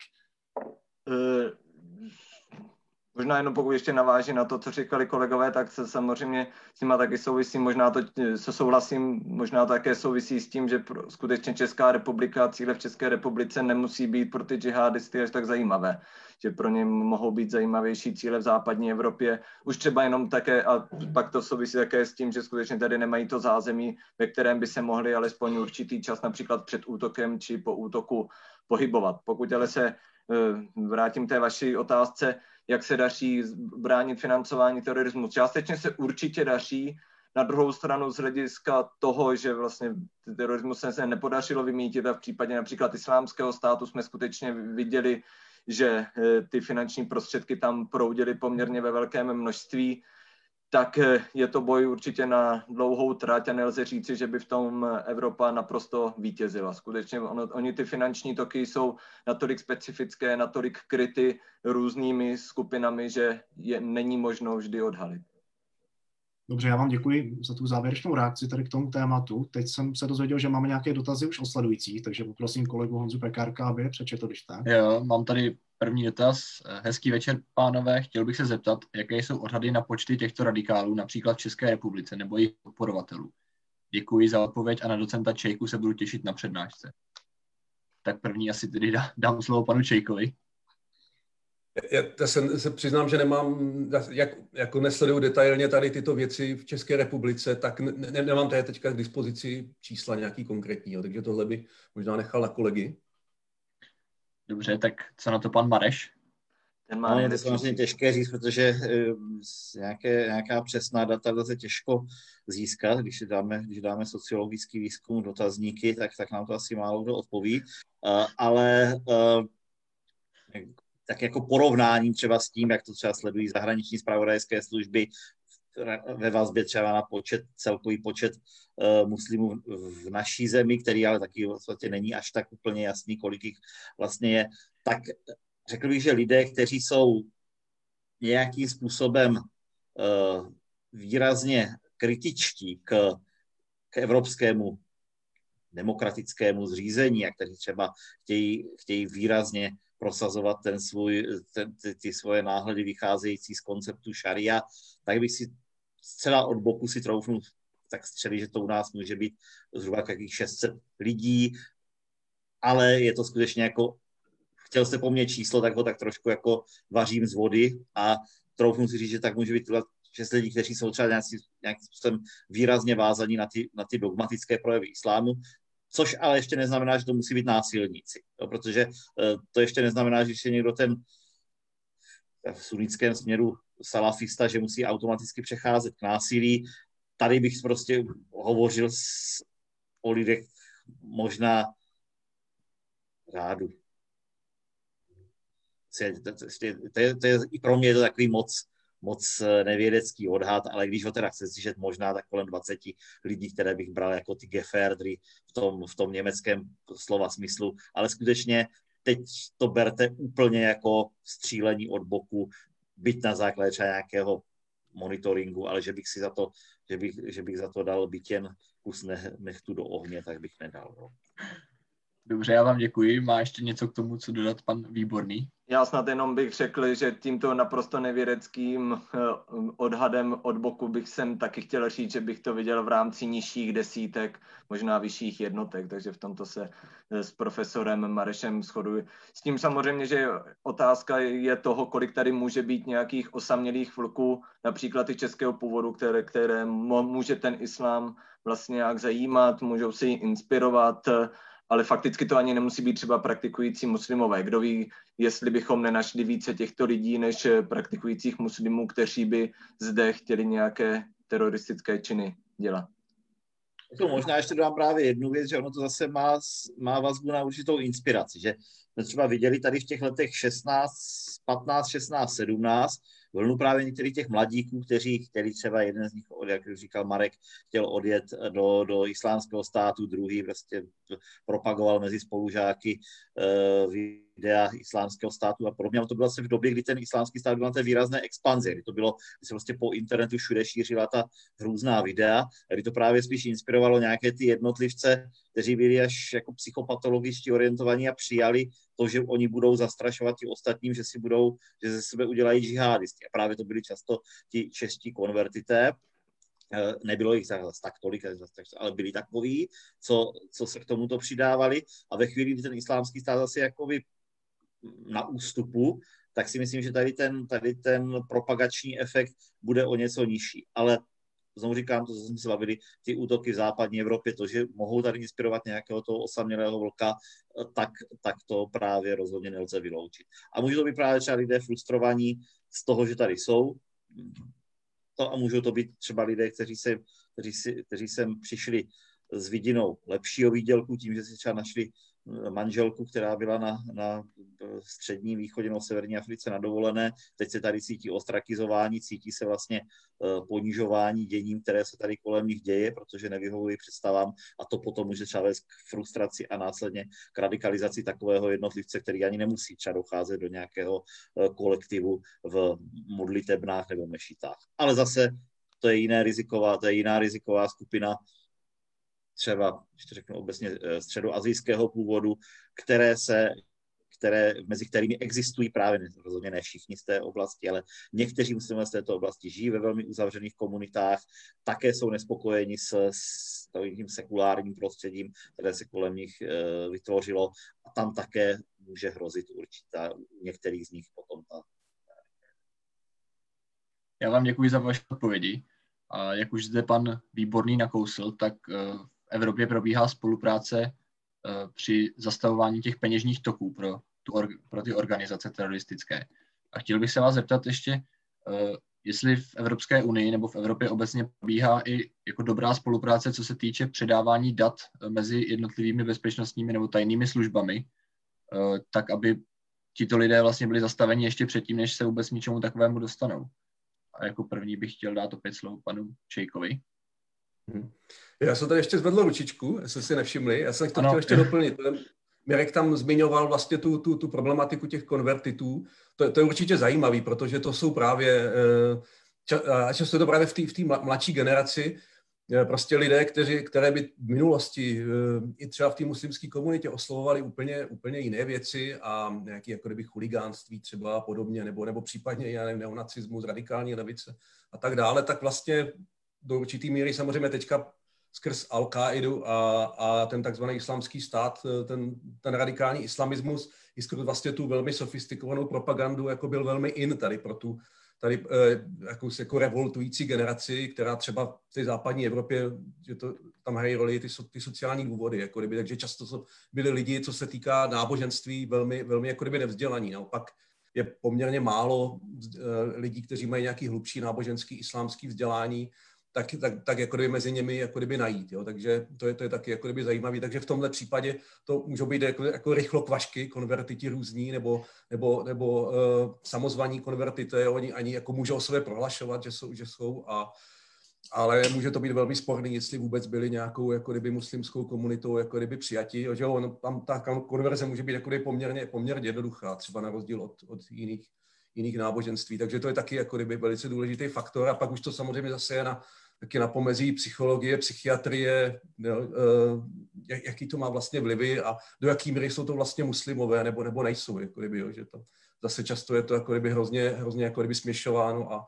Možná jenom pokud ještě naváží na to, co říkali kolegové, tak se samozřejmě s nima taky souvisí, možná to se souhlasím, možná to také souvisí s tím, že pro, skutečně Česká republika, cíle v České republice nemusí být pro ty džihadisty až tak zajímavé, že pro ně mohou být zajímavější cíle v západní Evropě, už třeba jenom také, a pak to souvisí také s tím, že skutečně tady nemají to zázemí, ve kterém by se mohli alespoň určitý čas například před útokem či po útoku pohybovat. Pokud ale se eh, vrátím té vaší otázce, jak se daří bránit financování terorismu. Částečně se určitě daří Na druhou stranu z hlediska toho, že vlastně terorismus se nepodařilo vymítit a v případě například islámského státu jsme skutečně viděli, že eh, ty finanční prostředky tam proudily poměrně ve velkém množství, tak eh, je to boj určitě na dlouhou trať a nelze říci, že by v tom Evropa naprosto vítězila. Skutečně ono, oni ty finanční toky jsou natolik specifické, natolik kryty různými skupinami, že je není možno vždy odhalit. Dobře, já vám děkuji za tu závěrečnou reakci tady k tomu tématu. Teď jsem se dozvěděl, že máme nějaké dotazy už o takže poprosím kolegu Honzu Pekárka, aby přečetl, když tak. Jo, mám tady první dotaz. Hezký večer, pánové. Chtěl bych se zeptat, jaké jsou odhady na počty těchto radikálů, například v České republice nebo jejich podporovatelů. Děkuji za odpověď a na docenta Čejku se budu těšit na přednášce. Tak první asi tedy dám slovo panu Čejkovi. Já, já se, se přiznám, že nemám, jak, jako nesleduju detailně tady tyto věci v České republice, tak ne, ne, nemám tady teďka k dispozici čísla nějaký konkrétního, takže tohle by možná nechal na kolegy. Dobře, tak co na to pan Mareš? Ten má no, je to samozřejmě těžké říct, protože uh, nějaké, nějaká přesná data lze těžko získat. Když dáme, když dáme sociologický výzkum dotazníky, tak, tak nám to asi málo kdo odpoví. Uh, ale uh, tak jako porovnání třeba s tím, jak to třeba sledují zahraniční zpravodajské služby ve vazbě třeba na počet, celkový počet uh, muslimů v naší zemi, který ale taky vlastně není až tak úplně jasný, kolik jich vlastně je, tak řekl bych, že lidé, kteří jsou nějakým způsobem uh, výrazně kritičtí k, k evropskému demokratickému zřízení a kteří třeba chtějí, chtějí výrazně prosazovat ten svůj, ten, ty, ty svoje náhledy vycházející z konceptu šaria, tak bych si zcela od boku si troufnu tak střeli, že to u nás může být zhruba jakých 600 lidí, ale je to skutečně jako, chtěl jste po mně číslo, tak ho tak trošku jako vařím z vody a troufnu si říct, že tak může být 6 lidí, kteří jsou třeba nějakým, nějakým způsobem výrazně vázaní na ty, na ty dogmatické projevy islámu, což ale ještě neznamená, že to musí být násilníci, jo, protože eh, to ještě neznamená, že když je někdo ten v sunnickém směru salafista, že musí automaticky přecházet k násilí. Tady bych prostě hovořil s, o lidech možná rádu. To, to, to, je, to je, I pro mě je to takový moc, moc eh, nevědecký odhad, ale když ho teda chce slyšet možná tak kolem 20 lidí, které bych bral jako ty Geferdry v tom, v tom německém slova smyslu, ale skutečně teď to berte úplně jako střílení od boku, byť na základě třeba nějakého monitoringu, ale že bych si za to, že bych, že bych za to dal byt jen kus nechtu do ohně, tak bych nedal. No. Dobře, já vám děkuji. Má ještě něco k tomu, co dodat pan Výborný? Já snad jenom bych řekl, že tímto naprosto nevědeckým eh, odhadem od boku bych sem taky chtěl říct, že bych to viděl v rámci nižších desítek, možná vyšších jednotek, takže v tomto se eh, s profesorem Marešem shoduji. S tím samozřejmě, že otázka je toho, kolik tady může být nějakých osamělých vlků, například i českého původu, které, které může ten islám vlastně nějak zajímat, můžou si inspirovat, ale fakticky to ani nemusí být třeba praktikující muslimové. Kdo ví, jestli bychom nenašli více těchto lidí než praktikujících muslimů, kteří by zde chtěli nějaké teroristické činy dělat. To možná ještě dám právě jednu věc, že ono to zase má, má vazbu na určitou inspiraci, že jsme třeba viděli tady v těch letech 16, 15, 16, 17, vlnu právě některých těch mladíků, kteří chtěli třeba jeden z nich, jak říkal Marek, chtěl odjet do, do islámského státu, druhý prostě propagoval mezi spolužáky uh, videa islámského státu a podobně. Ale to bylo asi v době, kdy ten islámský stát byl na té výrazné expanzi, kdy to bylo, kdy se prostě po internetu všude šířila ta různá videa, kdy to právě spíš inspirovalo nějaké ty jednotlivce, kteří byli až jako psychopatologičtí orientovaní a přijali to, že oni budou zastrašovat ti ostatním, že si budou, že ze sebe udělají džihadisti. A právě to byli často ti čeští konvertité, eh, nebylo jich zase tak tolik, ale byli takový, co, co se k tomuto přidávali a ve chvíli, kdy ten islámský stát zase jakoby na ústupu, tak si myslím, že tady ten, tady ten propagační efekt bude o něco nižší. Ale znovu říkám, to, co jsme se bavili, ty útoky v západní Evropě, to, že mohou tady inspirovat nějakého toho osamělého vlka, tak, tak to právě rozhodně nelze vyloučit. A může to být právě třeba lidé frustrovaní z toho, že tady jsou, to a můžou to být třeba lidé, kteří, se, kteří, si, kteří sem přišli s vidinou lepšího výdělku, tím, že si třeba našli manželku, která byla na, na střední východě, no severní Africe na dovolené, teď se tady cítí ostrakizování, cítí se vlastně uh, ponižování děním, které se tady kolem nich děje, protože nevyhovují představám a to potom může třeba vést k frustraci a následně k radikalizaci takového jednotlivce, který ani nemusí třeba docházet do nějakého uh, kolektivu v modlitebnách nebo mešitách. Ale zase to je jiné riziková, to je jiná riziková skupina, třeba, když to řeknu obecně, eh, středoazijského původu, které se které, mezi kterými existují právě rozhodně ne všichni z té oblasti, ale někteří muslimové z této oblasti žijí ve velmi uzavřených komunitách, také jsou nespokojeni s, s tím sekulárním prostředím, které se kolem nich e, vytvořilo a tam také může hrozit určitá, některých z nich potom ta. Já vám děkuji za vaše odpovědi. A jak už zde pan Výborný nakousl, tak eh, Evropě probíhá spolupráce eh, při zastavování těch peněžních toků pro, tu, pro ty organizace teroristické. A chtěl bych se vás zeptat ještě, eh, jestli v Evropské unii nebo v Evropě obecně probíhá i jako dobrá spolupráce, co se týče předávání dat eh, mezi jednotlivými bezpečnostními nebo tajnými službami, tak aby tito lidé vlastně byli zastaveni ještě předtím, než se vůbec ničemu takovému dostanou. A jako první bych chtěl dát opět slovo panu Čejkovi. Hmm. Já jsem tady ještě zvedl ručičku, jestli si nevšimli. Já jsem to ano. chtěl ještě doplnit. Mirek tam zmiňoval vlastně tu, tu, tu problematiku těch konvertitů. To, to je určitě zajímavý, protože to jsou právě, eh, a často je to právě v té v mladší generaci, eh, prostě lidé, kteří, které by v minulosti eh, i třeba v té muslimské komunitě oslovovali úplně, úplně jiné věci a nějaký jako kdyby chuligánství třeba a podobně, nebo, nebo případně já nevím, neonacismus, radikální levice a tak dále, tak vlastně do určitý míry samozřejmě teďka skrz al qaidu a, a ten takzvaný islámský stát, ten, ten radikální islamismus, i skrz vlastně tu velmi sofistikovanou propagandu, jako byl velmi in tady pro tu tady eh, jakousi jako revoltující generaci, která třeba v té západní Evropě, že to tam hrají roli ty, ty sociální důvody, jako kdyby, takže často jsou, byli lidi, co se týká náboženství, velmi, velmi jako kdyby nevzdělaní. Naopak je poměrně málo eh, lidí, kteří mají nějaký hlubší náboženský islámský vzdělání, tak, tak, tak jako kdyby mezi nimi jako kdyby najít. Jo? Takže to je, to je taky jako kdyby zajímavé. Takže v tomhle případě to můžou být jako, jako rychlo kvašky, konvertiti různí, nebo, nebo, nebo uh, samozvaní konverti, to je oni ani jako můžou sobě prohlašovat, že jsou, že jsou a ale může to být velmi sporný, jestli vůbec byli nějakou jako kdyby muslimskou komunitou jako kdyby přijatí, že on, tam ta konverze může být jako kdyby poměrně, poměrně jednoduchá, třeba na rozdíl od, od jiných, jiných náboženství. Takže to je taky jako kdyby velice důležitý faktor a pak už to samozřejmě zase je na taky na pomezí psychologie, psychiatrie, eh, jaký to má vlastně vlivy a do jaký míry jsou to vlastně muslimové nebo, nebo nejsou, jako kdyby, jo, že to zase často je to jako kdyby hrozně, hrozně jako kdyby směšováno a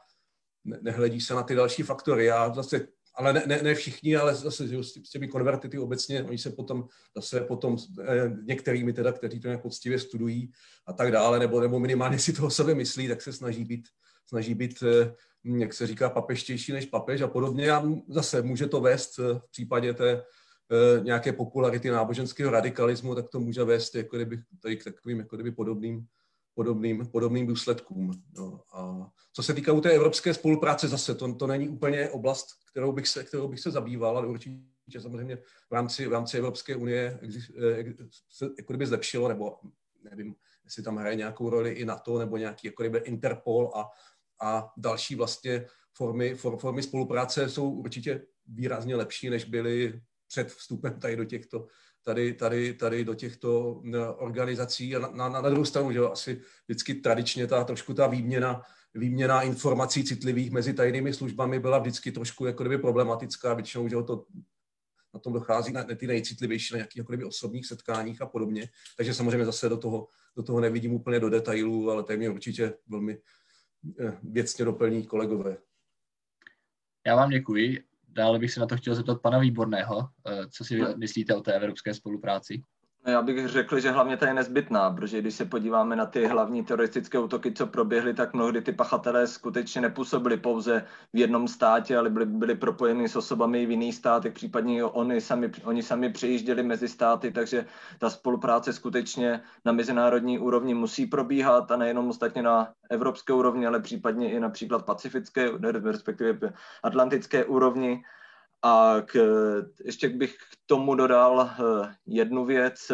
ne, nehledí se na ty další faktory. Já zase ale ne, ne, ne všichni, ale zase že s těmi konvertity obecně, oni se potom zase potom eh, některými teda, kteří to nějak poctivě studují a tak dále, nebo, nebo minimálně si to o sobě myslí, tak se snaží být, snaží být eh, jak se říká, papeštější než papež a podobně. A zase může to vést eh, v případě té eh, nějaké popularity náboženského radikalismu, tak to může vést jako kdyby, tady k takovým jako kdyby podobným, podobným, podobným důsledkům. No. A co se týká u té evropské spolupráce, zase to, to není úplně oblast, kterou bych se, kterou bych se zabýval, ale určitě samozřejmě v rámci, v rámci Evropské unie se jako kdyby zlepšilo, nebo nevím, jestli tam hraje nějakou roli i NATO, nebo nějaký jako kdyby Interpol a a další vlastně formy, for, formy spolupráce jsou určitě výrazně lepší, než byly před vstupem tady do těchto, tady, tady, tady do těchto organizací. A na, na, na druhou stranu, že jo, asi vždycky tradičně ta trošku ta výměna, výměna informací citlivých mezi tajnými službami byla vždycky trošku jako kdyby problematická, většinou, že jo, to na tom dochází na, na ty nejcitlivější, na nějakých jako kdyby osobních setkáních a podobně. Takže samozřejmě zase do toho, do toho nevidím úplně do detailů, ale to je mě určitě velmi, Eh, věcně doplní kolegové. Já vám děkuji. Dále bych se na to chtěl zeptat pana Výborného. Eh, co si myslíte o té evropské spolupráci? No, já bych řekl, že hlavně ta je nezbytná, protože když se podíváme na ty hlavní teroristické útoky, co proběhly, tak mnohdy ty pachatelé skutečně nepůsobili pouze v jednom státě, ale byli, byli propojeni s osobami v jiných státech, případně oni sami, oni sami přejížděli mezi státy, takže ta spolupráce skutečně na mezinárodní úrovni musí probíhat a nejenom ostatně na evropské úrovni, ale případně i například pacifické, respektive atlantické úrovni. A k, ještě bych k tomu dodal eh, jednu věc,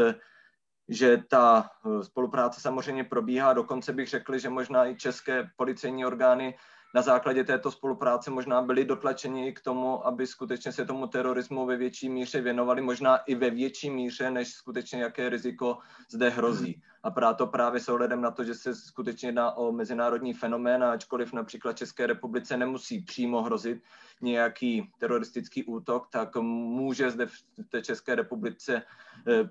že ta eh, spolupráce samozřejmě probíhá, dokonce bych řekl, že možná i české policejní orgány na základě této spolupráce možná byli dotlačeni k tomu, aby skutečně se tomu terorismu ve větší míře věnovali, možná i ve větší míře, než skutečně jaké riziko zde hrozí. A proto právě s ohledem na to, že se skutečně jedná o mezinárodní fenomén, ačkoliv například České republice nemusí přímo hrozit nějaký teroristický útok, tak může zde v té České republice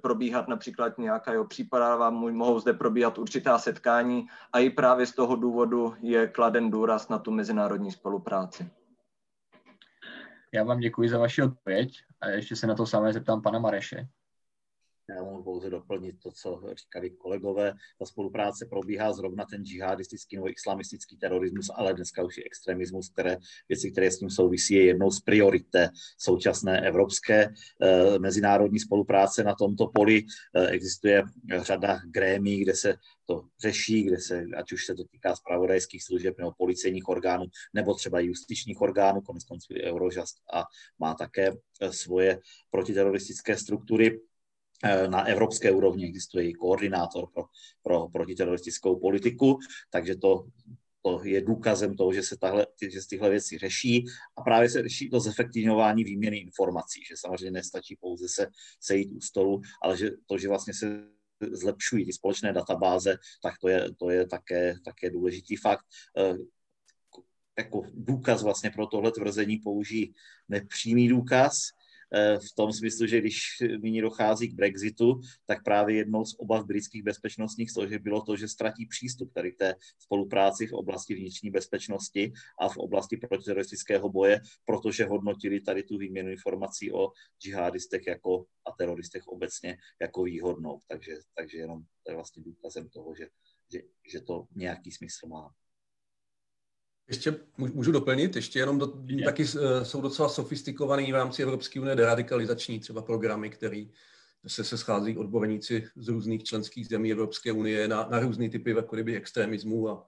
probíhat například nějaká jeho příprava, mohou zde probíhat určitá setkání a i právě z toho důvodu je kladen důraz na tu mezinárodní spolupráci. Já vám děkuji za vaši odpověď a ještě se na to samé zeptám pana Mareše. Já mohu pouze doplnit to, co říkali kolegové. Ta spolupráce probíhá zrovna ten džihadistický nebo islamistický terorismus, ale dneska už je extremismus, které věci, které s tím souvisí, je jednou z priorit současné evropské eh, mezinárodní spolupráce na tomto poli. Eh, existuje řada grémí, kde se to řeší, kde se, ať už se to týká zpravodajských služeb nebo policejních orgánů, nebo třeba justičních orgánů, konec konců a má také eh, svoje protiteroristické struktury. Eh, na evropské úrovni existuje i koordinátor pro, pro protiteroristickou politiku, takže to, to je důkazem toho, že se, tahle, že se tyhle věci řeší a právě se řeší to zefektivňování výměny informací, že samozřejmě nestačí pouze se sejít u stolu, ale že to, že vlastně se zlepšují ty společné databáze, tak to je, to je také, také důležitý fakt. Eh, jako důkaz vlastně pro tohle tvrzení použijí nepřímý důkaz, v tom smyslu, že když nyní dochází k Brexitu, tak právě jednou z obav britských bezpečnostních složek bylo to, že ztratí přístup tady k té spolupráci v oblasti vnitřní bezpečnosti a v oblasti protiteroristického boje, protože hodnotili tady tu výměnu informací o džihadistech jako a teroristech obecně jako výhodnou. Takže, takže jenom to je vlastně důkazem toho, že, že, že to nějaký smysl má. Ještě můžu doplnit, ještě jenom do, taky eh, jsou docela sofistikovaný v rámci Evropské unie deradikalizační třeba programy, které se, se schází odborníci z různých členských zemí Evropské unie na, na různé typy jako kdyby extremismu a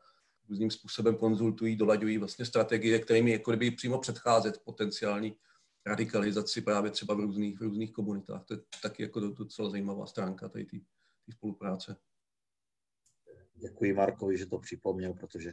různým způsobem konzultují, dolaďují vlastně strategie, kterými jako kdyby přímo předcházet potenciální radikalizaci právě třeba v různých, v různých komunitách. To je taky jako docela zajímavá stránka tady té spolupráce. Děkuji Markovi, že to připomněl, protože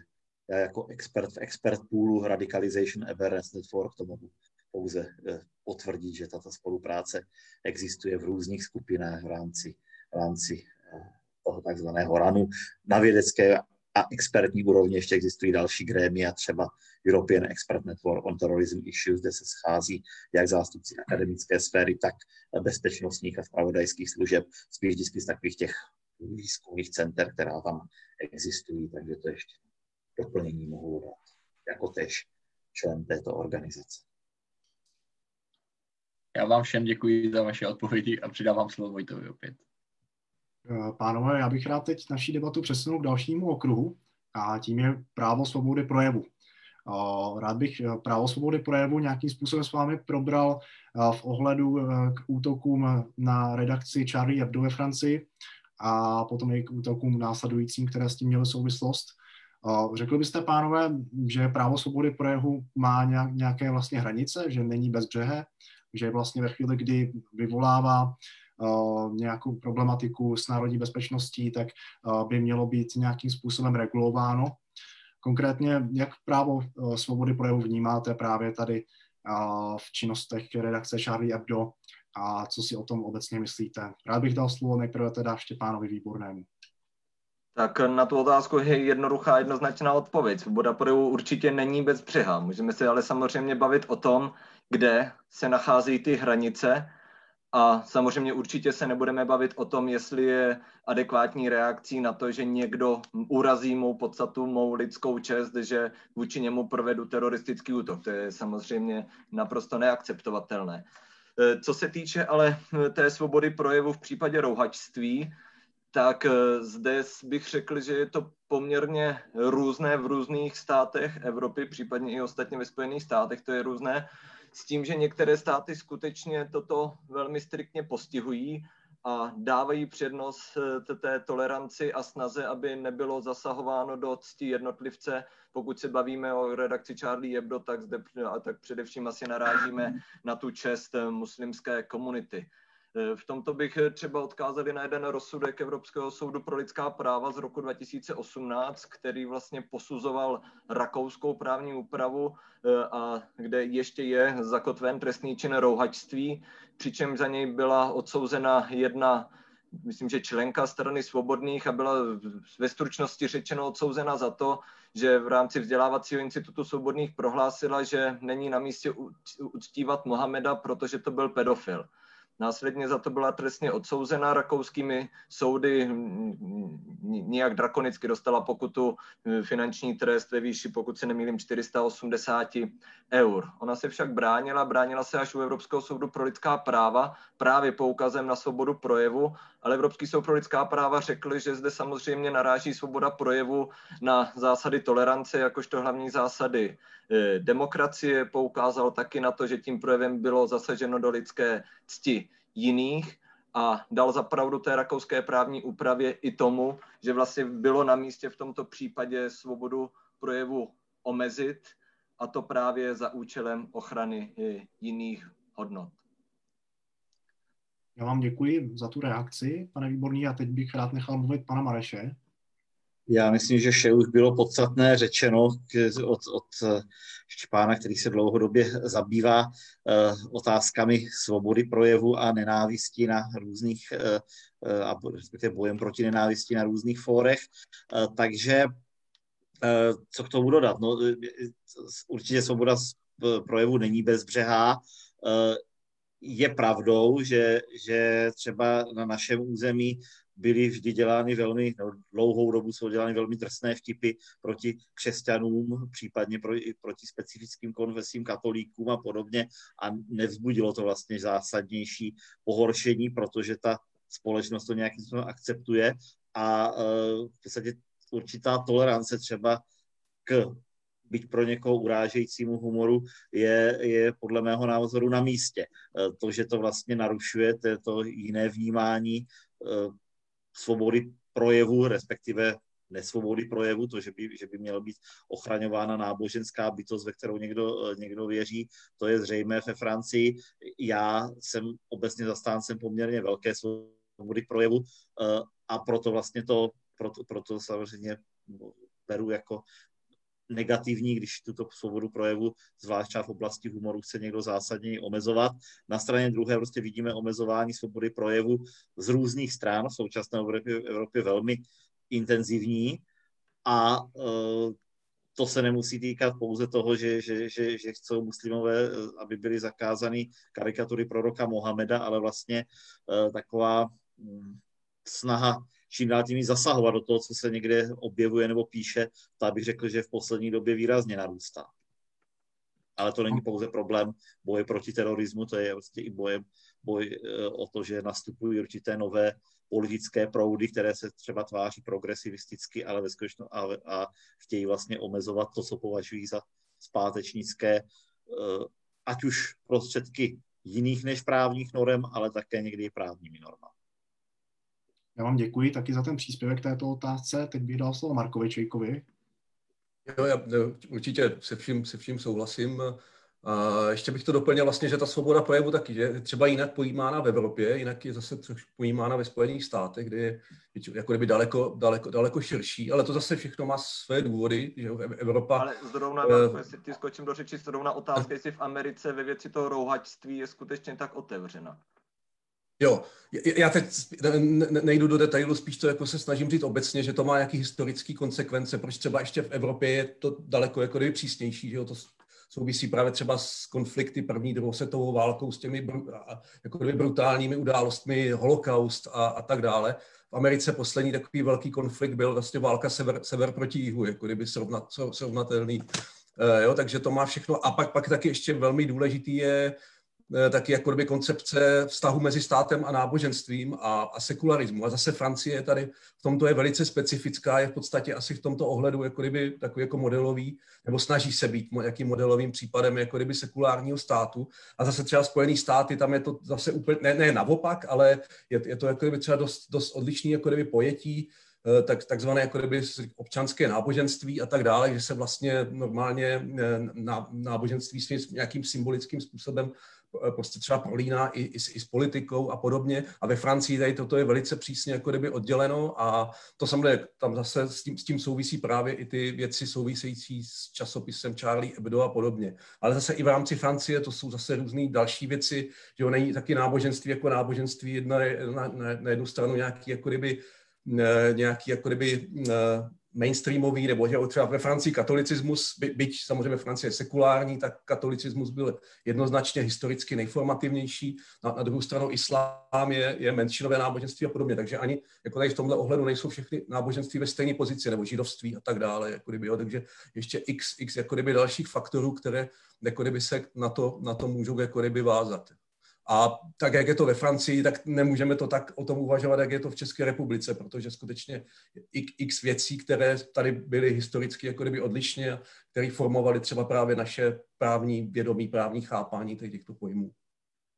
já jako expert v expert poolu Radicalization Awareness Network to mohu pouze eh, potvrdit, že tato spolupráce existuje v různých skupinách v rámci, v rámci eh, toho takzvaného RANu. Na vědecké a expertní úrovni ještě existují další grémia, třeba European Expert Network on Terrorism Issues, kde se schází jak zástupci akademické sféry, tak bezpečnostních a spravodajských služeb, spíš vždycky z takových těch výzkumných center, která tam existují, takže to ještě doplnění mohu dát jako tež člen této organizace. Já vám všem děkuji za vaše odpovědi a přidávám slovo Vojtovi opět. Eh, pánové, já bych rád teď naší debatu přesunul k dalšímu okruhu a tím je právo svobody projevu. Eh, rád bych eh, právo svobody projevu nějakým způsobem s vámi probral v ohledu k útokům na redakci Charlie Hebdo ve Francii a potom i k útokům následujícím, které s tím měly souvislost. Řekl byste, pánové, že právo svobody projevu má nějaké vlastně hranice, že není bezbřehe, že vlastně ve chvíli, kdy vyvolává nějakou problematiku s národní bezpečností, tak by mělo být nějakým způsobem regulováno. Konkrétně, jak právo svobody projevu vnímáte právě tady v činnostech redakce Charlie Hebdo a co si o tom obecně myslíte? Rád bych dal slovo nejprve teda Štěpánovi Výbornému. Tak na tu otázku je jednoduchá jednoznačná odpověď. Svoboda projevu určitě není bez břeha. Můžeme se ale samozřejmě bavit o tom, kde se nacházejí ty hranice a samozřejmě určitě se nebudeme bavit o tom, jestli je adekvátní reakcí na to, že někdo urazí mou podstatu, mou lidskou čest, že vůči němu provedu teroristický útok. To je samozřejmě naprosto neakceptovatelné. Co se týče ale té svobody projevu v případě rouhačství, tak zde bych řekl, že je to poměrně různé v různých státech Evropy, případně i ostatně ve Spojených státech, to je různé, s tím, že některé státy skutečně toto velmi striktně postihují a dávají přednost eh, té toleranci a snaze, aby nebylo zasahováno do cti jednotlivce. Pokud se bavíme o redakci Charlie Hebdo, tak, zde, tak především asi narážíme na tu čest eh, muslimské komunity. Eh, v tomto bych eh, třeba odkázali na jeden rozsudek Evropského soudu pro lidská práva z roku 2018, který vlastně posuzoval rakouskou právní úpravu eh, a kde ještě je zakotven trestný čin rouhačství, přičemž za něj byla odsouzena jedna myslím, že členka strany svobodných a byla ve stručnosti řečeno odsouzena za to, že v rámci vzdělávacího institutu svobodných prohlásila, že není na místě uctívat Mohameda, protože to byl pedofil. Následně za to byla trestně odsouzena rakouskými soudy, nijak drakonicky dostala pokutu e, finanční trest ve výši, pokud se nemýlím, 480 eur. Ona se však bránila, bránila se až u Evropského soudu pro lidská práva, právě poukazem na svobodu projevu, ale Evropský soud pro lidská práva řekl, že zde samozřejmě naráží svoboda projevu na zásady tolerance, jakožto hlavní zásady e, demokracie, poukázal taky na to, že tím projevem bylo zasaženo do lidské cti jiných a dal zapravdu té rakouské právní úpravě i tomu, že vlastně bylo na místě v tomto případě svobodu projevu omezit a to právě za účelem ochrany jiných hodnot. Já vám děkuji za tu reakci, pane Výborný, a teď bych rád nechal mluvit pana Mareše. Já myslím, že vše už bylo podstatné řečeno od, od eh, Štěpána, který se dlouhodobě zabývá uh, otázkami svobody projevu a nenávisti na různých, uh, a respektive bojem proti nenávisti na různých fórech. Takže co k tomu dodat? No, určitě svoboda projevu není bezbřehá. Je pravdou, že, že třeba na našem území byly vždy dělány velmi, no, dlouhou dobu jsou dělány velmi drsné vtipy proti křesťanům, případně pro, proti specifickým konfesím, katolíkům a podobně. A nevzbudilo to vlastně zásadnější pohoršení, protože ta společnost to nějakým způsobem akceptuje. A uh, v podstatě určitá tolerance třeba k byť pro někoho urážejícímu humoru, je, je podle mého názoru na místě. E, to, že to vlastně narušuje to jiné vnímání e, svobody projevu, respektive nesvobody projevu, to, že by, že by měla být ochraňována náboženská bytost, ve kterou někdo, někdo věří, to je zřejmé ve Francii. Já jsem obecně zastáncem poměrně velké svobody projevu eh, a proto vlastně to, proto, proto samozřejmě beru jako negativní, když tuto svobodu projevu, zvlášť v oblasti humoru, chce někdo zásadně omezovat. Na straně druhé prostě vidíme omezování svobody projevu z různých stran, v současné Evropě, Evropě velmi intenzivní a uh, to se nemusí týkat pouze toho, že, že, že, že chcou muslimové, aby byly zakázány karikatury proroka Mohameda, ale vlastně uh, taková um, snaha čím dál tím zasahovat do toho, co se někde objevuje nebo píše, to bych řekl, že v poslední době výrazně narůstá. Ale to není pouze problém boje proti terorismu, to je vlastně i boje, boj eh, o to, že nastupují určité nové politické proudy, které se třeba tváří progresivisticky, ale ve a, a chtějí vlastně omezovat to, co považují za zpátečnické, eh, ať už prostředky jiných než právních norem, ale také někdy i právními normami. Já vám děkuji taky za ten příspěvek této otázce. Teď bych dal slovo Markovi Čejkovi. Jo, já určitě se vším, se vším souhlasím. A ještě bych to doplnil vlastně, že ta svoboda projevu taky, že třeba jinak pojímána v Evropě, jinak je zase trošku pojímána ve Spojených státech, kde je jako kdyby daleko, daleko, daleko širší, ale to zase všechno má své důvody, že Evropa... Ale zrovna, uh, jestli ty skočím do řeči, zrovna otázka, jestli v Americe ve věci toho rouhačství je skutečně tak otevřena. Jo, já teď nejdu do detailu, spíš to jako se snažím říct obecně, že to má nějaký historický konsekvence, proč třeba ještě v Evropě je to daleko jako přísnější, že jo, to souvisí právě třeba s konflikty první, druhou světovou válkou, s těmi jako brutálními událostmi, holokaust a, a tak dále. V Americe poslední takový velký konflikt byl vlastně válka sever, sever proti jihu, jako kdyby srovnat, srovnatelný. Uh, jo, takže to má všechno. A pak, pak taky ještě velmi důležitý je taky jako by koncepce vztahu mezi státem a náboženstvím a, a sekularismu. A zase Francie je tady v tomto je velice specifická, je v podstatě asi v tomto ohledu jako kdyby takový jako modelový, nebo snaží se být jakým modelovým případem jako kdyby sekulárního státu. A zase třeba Spojený státy, tam je to zase úplně, ne, ne naopak, ale je, je to jako kdyby třeba dost, dost odlišný jako kdyby pojetí, eh, tak, takzvané jako kdyby občanské náboženství a tak dále, že se vlastně normálně eh, náboženství s nějakým symbolickým způsobem Eh, prostě třeba prolíná i, i, i s politikou a podobně. A ve Francii tady toto je velice přísně jako kdyby odděleno a to samozřejmě tam zase s tím, s tím souvisí právě i ty věci související s časopisem Charlie Hebdo a podobně. Ale zase i v rámci Francie to jsou zase různé další věci, že jo, není taky náboženství jako náboženství jedna, na, na, na jednu stranu nějaký jako kdyby eh, nějaký jako kdyby eh, mainstreamový, nebo že třeba ve Francii katolicismus, by, byť samozřejmě Francie je sekulární, tak katolicismus byl jednoznačně historicky nejformativnější. Na, na druhou stranu islám je, je menšinové náboženství a podobně, takže ani jako tady v tomhle ohledu nejsou všechny náboženství ve stejné pozici, nebo židovství a tak dále, jako kdyby, jo, takže ještě x, x jako kdyby dalších faktorů, které jako kdyby se na to, na to můžou jako kdyby vázat. A tak, jak je to ve Francii, tak nemůžeme to tak o tom uvažovat, jak je to v České republice, protože skutečně x věcí, které tady byly historicky jako kdyby odlišně, které formovaly třeba právě naše právní vědomí, právní chápání těchto pojmů.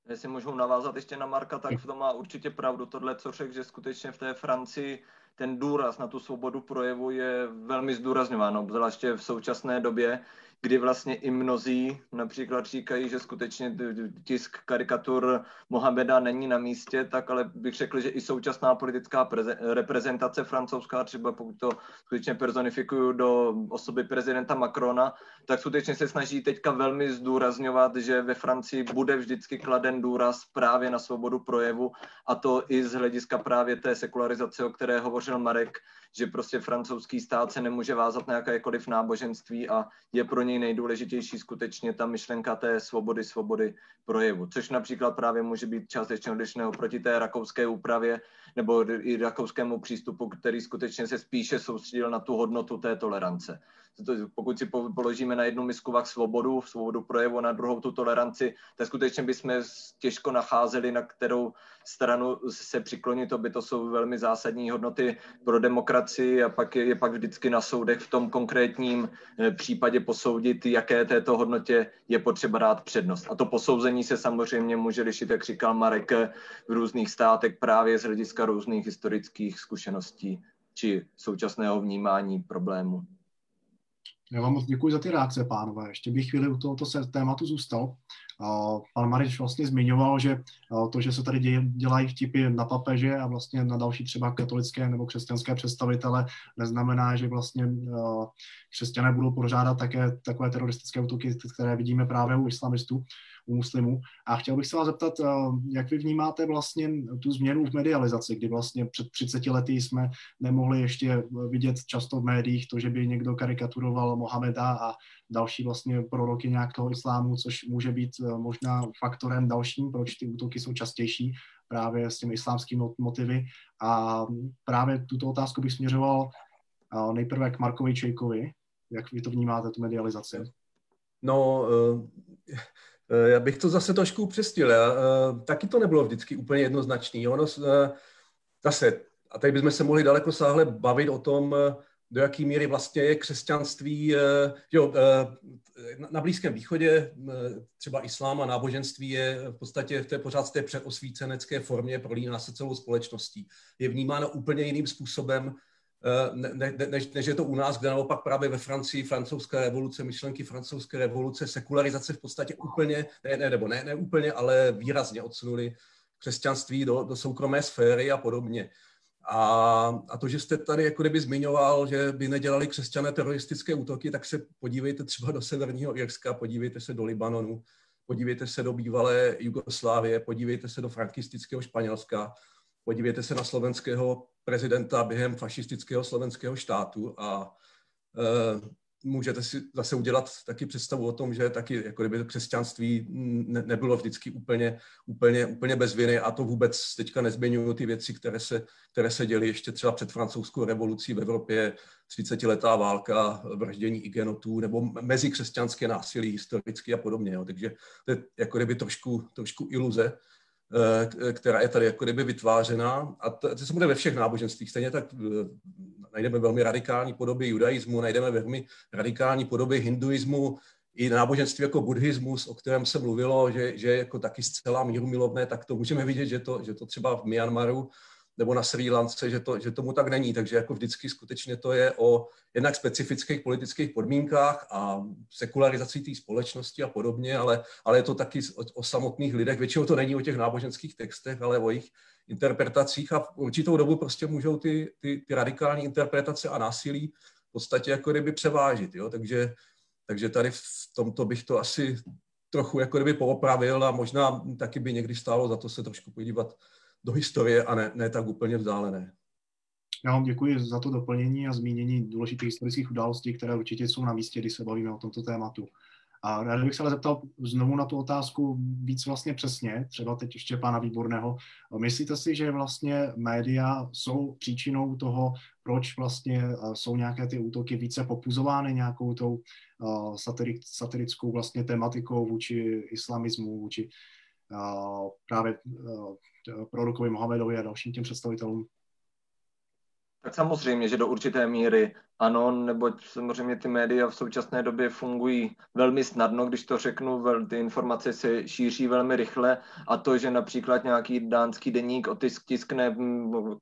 Jestli můžu navázat ještě na Marka, tak v tom má určitě pravdu tohle, co řekl, že skutečně v té Francii ten důraz na tu svobodu projevu je velmi zdůrazňován, obzvláště v současné době, kdy vlastně i mnozí například říkají, že skutečně tisk karikatur Mohameda není na místě, tak ale bych řekl, že i současná politická reprezentace francouzská, třeba pokud to skutečně personifikuju do osoby prezidenta Macrona, tak skutečně se snaží teďka velmi zdůrazňovat, že ve Francii bude vždycky kladen důraz právě na svobodu projevu a to i z hlediska právě té sekularizace, o které hovořil Marek, že prostě francouzský stát se nemůže vázat na jakékoliv náboženství a je pro něj nejdůležitější skutečně ta myšlenka té svobody, svobody projevu, což například právě může být částečně odlišného proti té rakouské úpravě nebo i rakouskému přístupu, který skutečně se spíše soustředil na tu hodnotu té tolerance pokud si položíme na jednu misku vach svobodu, svobodu projevu, na druhou tu toleranci, tak skutečně bychom těžko nacházeli, na kterou stranu se přiklonit, to by to jsou velmi zásadní hodnoty pro demokracii a pak je, je pak vždycky na soudech v tom konkrétním eh, případě posoudit, jaké této hodnotě je potřeba dát přednost. A to posouzení se samozřejmě může lišit, jak říkal Marek, v různých státech právě z hlediska různých historických zkušeností či současného vnímání problému. Já vám moc děkuji za ty reakce, pánové. Ještě bych chvíli u tohoto tématu zůstal. Pan Mariš vlastně zmiňoval, že to, že se tady dělají vtipy na papeže a vlastně na další třeba katolické nebo křesťanské představitele, neznamená, že vlastně křesťané budou pořádat také takové teroristické útoky, které vidíme právě u islamistů u muslimů. A chtěl bych se vás zeptat, eh, jak vy vnímáte vlastně tu změnu v medializaci, kdy vlastně před 30 lety jsme nemohli ještě vidět často v médiích to, že by někdo karikaturoval Mohameda a další vlastně proroky nějakého islámu, což může být eh, možná faktorem dalším, proč ty útoky jsou častější právě s těmi islámskými motivy. A právě tuto otázku bych směřoval eh, nejprve k Markovi Čejkovi. Jak vy to vnímáte, tu medializaci? No, Eh, já bych to zase trošku eh, taky to nebylo vždycky úplně jednoznačný. Ono eh, zase, a tady bychom se mohli daleko sáhle bavit o tom, do jaké míry vlastně je křesťanství, jo, na Blízkém východě třeba islám a náboženství je v podstatě v té pořád té předosvícenecké formě prolíná se celou společností. Je vnímáno úplně jiným způsobem, Eh, ne, ne, než, než je to u nás, kde naopak právě ve Francii francouzská revoluce, myšlenky francouzské revoluce, sekularizace v podstatě úplně, ne, ne nebo ne, ne úplně, ale výrazně odsunuli křesťanství do, do soukromé sféry a podobně. A, a to, že jste tady jako kdyby zmiňoval, že by nedělali křesťané teroristické útoky, tak se podívejte třeba do Severního Irska, podívejte se do Libanonu, podívejte se do bývalé Jugoslávie, podívejte se do frankistického Španělska, podívejte se na slovenského prezidenta během fašistického slovenského štátu a e, můžete si zase udělat taky představu o tom, že taky jako kdyby křesťanství ne, nebylo vždycky úplně, úplně, úplně bez viny a to vůbec teďka nezmiňuju ty věci, které se, které se děly ještě třeba před francouzskou revolucí v Evropě, 30-letá válka, vraždění igenotů nebo mezikřesťanské násilí historicky a podobně. Jo. Takže to je jako kdyby trošku, trošku iluze, která je tady jako kdyby vytvářena. A to, to se bude ve všech náboženstvích. Stejně tak eh, najdeme velmi radikální podoby judaismu, najdeme velmi radikální podoby hinduismu, i náboženství jako buddhismus, o kterém se mluvilo, že, že je jako taky zcela mírumilovné, tak to můžeme vidět, že to, že to třeba v Myanmaru nebo na Sri Lance, že, to, že tomu tak není. Takže jako vždycky skutečně to je o jednak specifických politických podmínkách a sekularizací té společnosti a podobně, ale, ale je to taky o, o samotných lidech. Většinou to není o těch náboženských textech, ale o jejich interpretacích a v určitou dobu prostě můžou ty, ty, ty radikální interpretace a násilí v podstatě jako kdyby převážit. Jo? Takže, takže tady v tomto bych to asi trochu jako kdyby poopravil a možná taky by někdy stálo za to se trošku podívat do historie a ne, ne tak úplně vzdálené. Já vám děkuji za to doplnění a zmínění důležitých historických událostí, které určitě jsou na místě, když se bavíme o tomto tématu. A rád bych se ale zeptal znovu na tu otázku víc vlastně přesně, třeba teď ještě pána Výborného. Myslíte si, že vlastně média jsou příčinou toho, proč vlastně eh, jsou nějaké ty útoky více popuzovány nějakou tou satirik, satirickou vlastně tematikou vůči islamismu, vůči uh, právě prorokovi Mohamedovi a dalším těm představitelům. Tak samozřejmě, že do určité míry ano, neboť samozřejmě ty média v současné době fungují velmi snadno, když to řeknu, ty informace se šíří velmi rychle a to, že například nějaký dánský deník otisk tiskne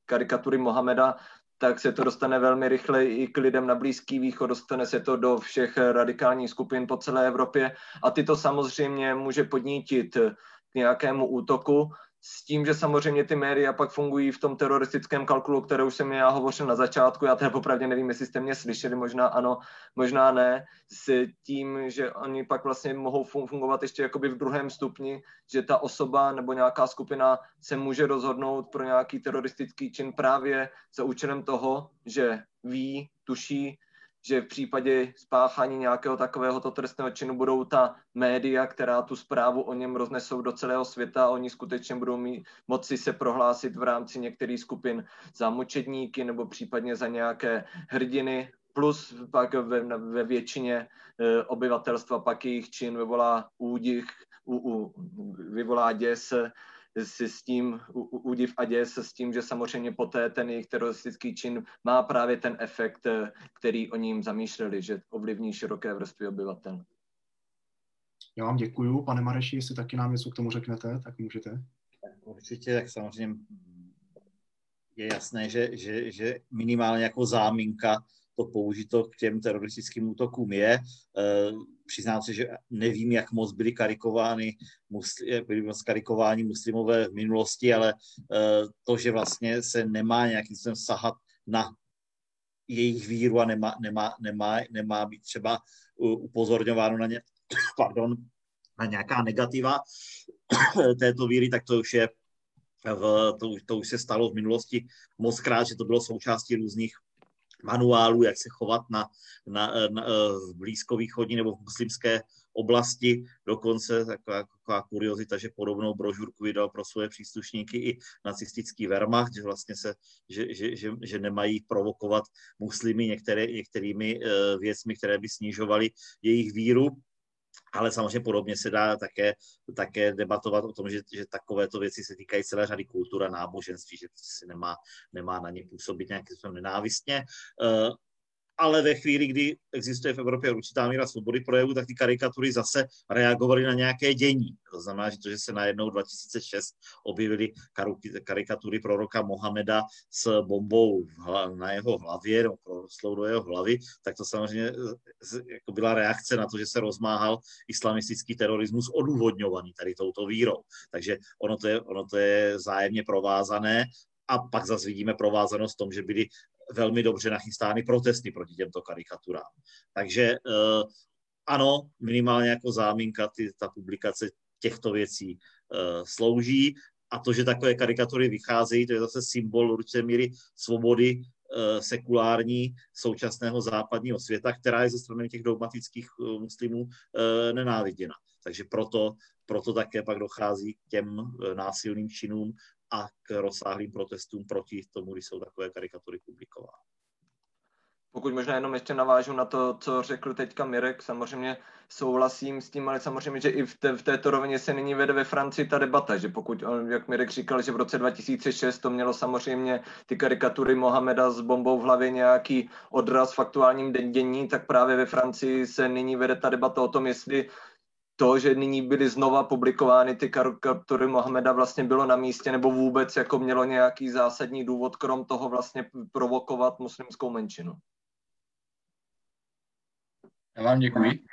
karikatury Mohameda, tak se to dostane velmi rychle i k lidem na Blízký východ, dostane se to do všech radikálních skupin po celé Evropě a ty to samozřejmě může podnítit k nějakému útoku, s tím, že samozřejmě ty média pak fungují v tom teroristickém kalkulu, které už jsem já hovořil na začátku, já teda popravdě nevím, jestli jste mě slyšeli, možná ano, možná ne, s tím, že oni pak vlastně mohou fungovat ještě jakoby v druhém stupni, že ta osoba nebo nějaká skupina se může rozhodnout pro nějaký teroristický čin právě za účelem toho, že ví, tuší, že v případě spáchání nějakého takového trestného činu budou ta média, která tu zprávu o něm roznesou do celého světa a oni skutečně budou mít, moci se prohlásit v rámci některých skupin za mučedníky nebo případně za nějaké hrdiny, plus pak ve, ve většině e, obyvatelstva pak jejich čin vyvolá údich, u, u, vyvolá děs, si s tím údiv a děs s tím, že samozřejmě poté ten jejich teroristický čin má právě ten efekt, eh, který oni jim zamýšleli, že ovlivní široké vrstvy obyvatel. Já vám děkuju. Pane Mareši, jestli taky nám něco k tomu řeknete, tak můžete. Určitě, tak samozřejmě je jasné, že, že, že minimálně jako záminka to použito k těm teroristickým útokům je. Přiznám se, že nevím, jak moc byli karikovány, musli, byli moc karikováni muslimové v minulosti, ale e, to, že vlastně se nemá nějakým způsobem sahat na jejich víru a nemá, nemá, nemá, nemá být třeba upozorňováno na ně, pardon, na nějaká negativa této víry, tak to už je v, to, to už se stalo v minulosti moc krát, že to bylo součástí různých manuálu, jak se chovat na, na, na, v blízkovýchodní nebo v muslimské oblasti. Dokonce taková, taková kuriozita, že podobnou brožurku vydal pro svoje příslušníky i nacistický Wehrmacht, že vlastně se, že, že, že, že nemají provokovat muslimy některé, některými uh, věcmi, které by snižovaly jejich víru ale samozřejmě podobně se dá také, také debatovat o tom, že, že takovéto věci se týkají celé řady kultur a náboženství, že se nemá, nemá na ně působit nějakým způsobem nenávistně. Ale ve chvíli, kdy existuje v Evropě určitá míra svobody projevu, tak ty karikatury zase reagovaly na nějaké dění. To znamená, že to, že se najednou 2006 objevily karikatury proroka Mohameda s bombou na jeho hlavě, nebo prorostlou do jeho hlavy, tak to samozřejmě jako byla reakce na to, že se rozmáhal islamistický terorismus odůvodňovaný tady touto vírou. Takže ono to je, ono to je zájemně provázané a pak zase vidíme provázanost v tom, že byly velmi dobře nachystány protesty proti těmto karikaturám. Takže uh, ano, minimálně jako záminka ty, ta publikace těchto věcí uh, slouží a to, že takové karikatury vycházejí, to je zase symbol určité míry svobody sekulární současného západního světa, která je ze strany těch dogmatických muslimů nenáviděna. Takže proto, proto také pak dochází k těm násilným činům a k rozsáhlým protestům proti tomu, když jsou takové karikatury publikovány. Pokud možná jenom ještě navážu na to, co řekl teďka Mirek, samozřejmě souhlasím s tím, ale samozřejmě, že i v, té, v této rovině se nyní vede ve Francii ta debata, že pokud, jak Mirek říkal, že v roce 2006 to mělo samozřejmě ty karikatury Mohameda s bombou v hlavě nějaký odraz v aktuálním dění, tak právě ve Francii se nyní vede ta debata o tom, jestli to, že nyní byly znova publikovány ty karikatury Mohameda vlastně bylo na místě, nebo vůbec jako mělo nějaký zásadní důvod, krom toho vlastně provokovat muslimskou menšinu. Já vám děkuji.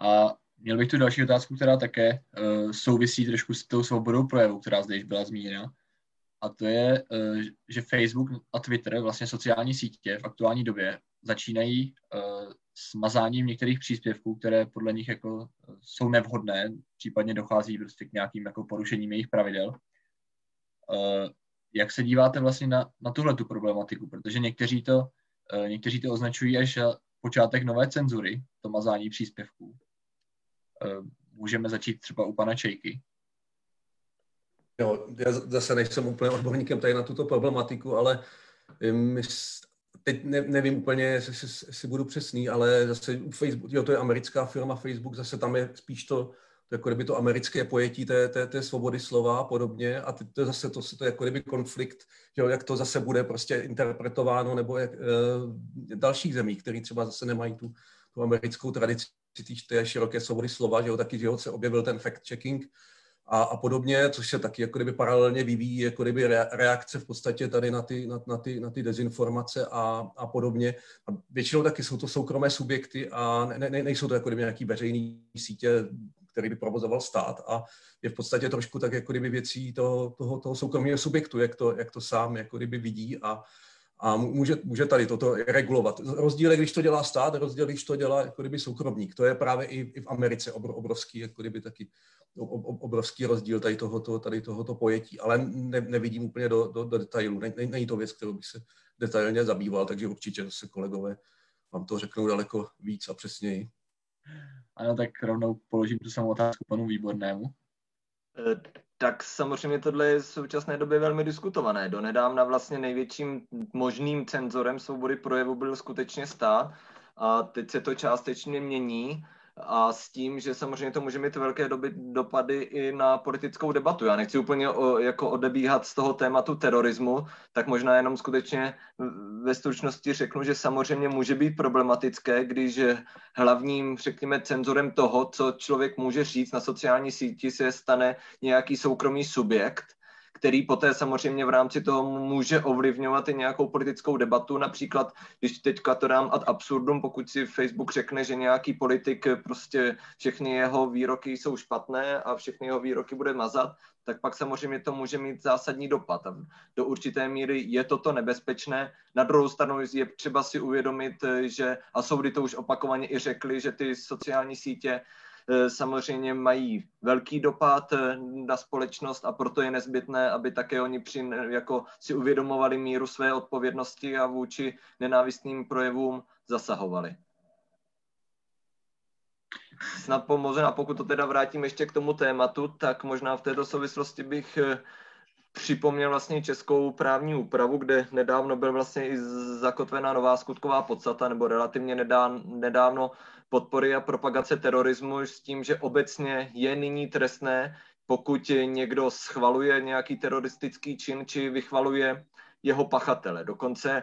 A měl bych tu další otázku, která také uh, souvisí trošku s tou svobodou projevu, která zde již byla zmíněna. A to je, uh, že Facebook a Twitter, vlastně sociální sítě v aktuální době, začínají uh, s mazáním některých příspěvků, které podle nich jako jsou nevhodné, případně dochází prostě k nějakým jako porušením jejich pravidel. Uh, jak se díváte vlastně na, na tuhle tu problematiku? Protože někteří to, někteří to označují až počátek nové cenzury, to mazání příspěvků. Eh, můžeme začít třeba u pana Čejky. Jo, já zase nejsem úplně odborníkem tady na tuto problematiku, ale my, teď ne, nevím úplně, jestli, jestli budu přesný, ale zase Facebook, jo, to je americká firma Facebook, zase tam je spíš to, to jako kdyby to americké pojetí té, té, té svobody slova a podobně. A to je zase to, to je jako kdyby konflikt, jo, jak to zase bude prostě interpretováno nebo jak, e, dalších zemí, které třeba zase nemají tu, tu americkou tradici té široké svobody slova, že jo, taky, že jo, se objevil ten fact-checking a, a podobně, což se taky jako kdyby paralelně vyvíjí, jako kdyby reakce v podstatě tady na ty, na, na ty, na ty dezinformace a, a podobně. A většinou taky jsou to soukromé subjekty a ne, ne, nejsou to jako kdyby nějaký veřejný sítě, který by provozoval stát a je v podstatě trošku tak jako kdyby věcí toho, toho, toho soukromého subjektu, jak to, jak to sám jako kdyby vidí a, a může, může tady toto regulovat. Rozdíl je, když to dělá stát, rozdíl, když to dělá jako kdyby soukromník. To je právě i, i v Americe obrovský, jako kdyby taky obrovský rozdíl tady tohoto, tady tohoto pojetí, ale ne, nevidím úplně do, do, do detailu. Není to věc, kterou bych se detailně zabýval, takže určitě zase kolegové vám to řeknou daleko víc a přesněji. Ano, tak rovnou položím tu samou otázku panu Výbornému. Tak samozřejmě tohle je v současné době velmi diskutované. Do nedávna vlastně největším možným cenzorem svobody projevu byl skutečně stát a teď se to částečně mění a s tím, že samozřejmě to může mít velké doby, dopady i na politickou debatu. Já nechci úplně o, jako odebíhat z toho tématu terorismu, tak možná jenom skutečně ve stručnosti řeknu, že samozřejmě může být problematické, když hlavním, řekněme, cenzorem toho, co člověk může říct na sociální síti, se stane nějaký soukromý subjekt, který poté samozřejmě v rámci toho může ovlivňovat i nějakou politickou debatu. Například, když teďka to dám ad absurdum, pokud si Facebook řekne, že nějaký politik prostě všechny jeho výroky jsou špatné a všechny jeho výroky bude mazat, tak pak samozřejmě to může mít zásadní dopad. Do určité míry je toto nebezpečné. Na druhou stranu je třeba si uvědomit, že, a soudy to už opakovaně i řekli, že ty sociální sítě Eh, samozřejmě mají velký dopad eh, na společnost a proto je nezbytné, aby také oni při, jako si uvědomovali míru své odpovědnosti a vůči nenávistným projevům zasahovali. Snad pomoze, a pokud to teda vrátím ještě k tomu tématu, tak možná v této souvislosti bych eh, připomněl vlastně českou právní úpravu, kde nedávno byl vlastně i zakotvená nová skutková podstata, nebo relativně nedávno podpory a propagace terorismu s tím, že obecně je nyní trestné, pokud někdo schvaluje nějaký teroristický čin či vychvaluje jeho pachatele. Dokonce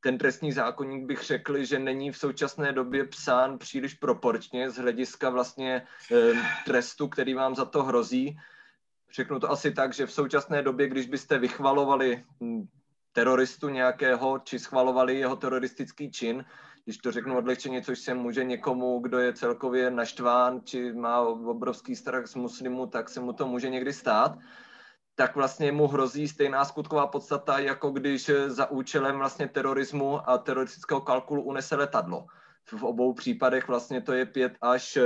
ten trestní zákonník bych řekl, že není v současné době psán příliš proporčně z hlediska vlastně trestu, který vám za to hrozí. Řeknu to asi tak, že v současné době, když byste vychvalovali hm, teroristu nějakého, či schvalovali jeho teroristický čin, když to řeknu odlehčeně, což se může někomu, kdo je celkově naštván, či má obrovský strach z muslimů, tak se mu to může někdy stát, tak vlastně mu hrozí stejná skutková podstata, jako když za účelem vlastně terorismu a teroristického kalkulu unese letadlo. V obou případech vlastně to je 5 až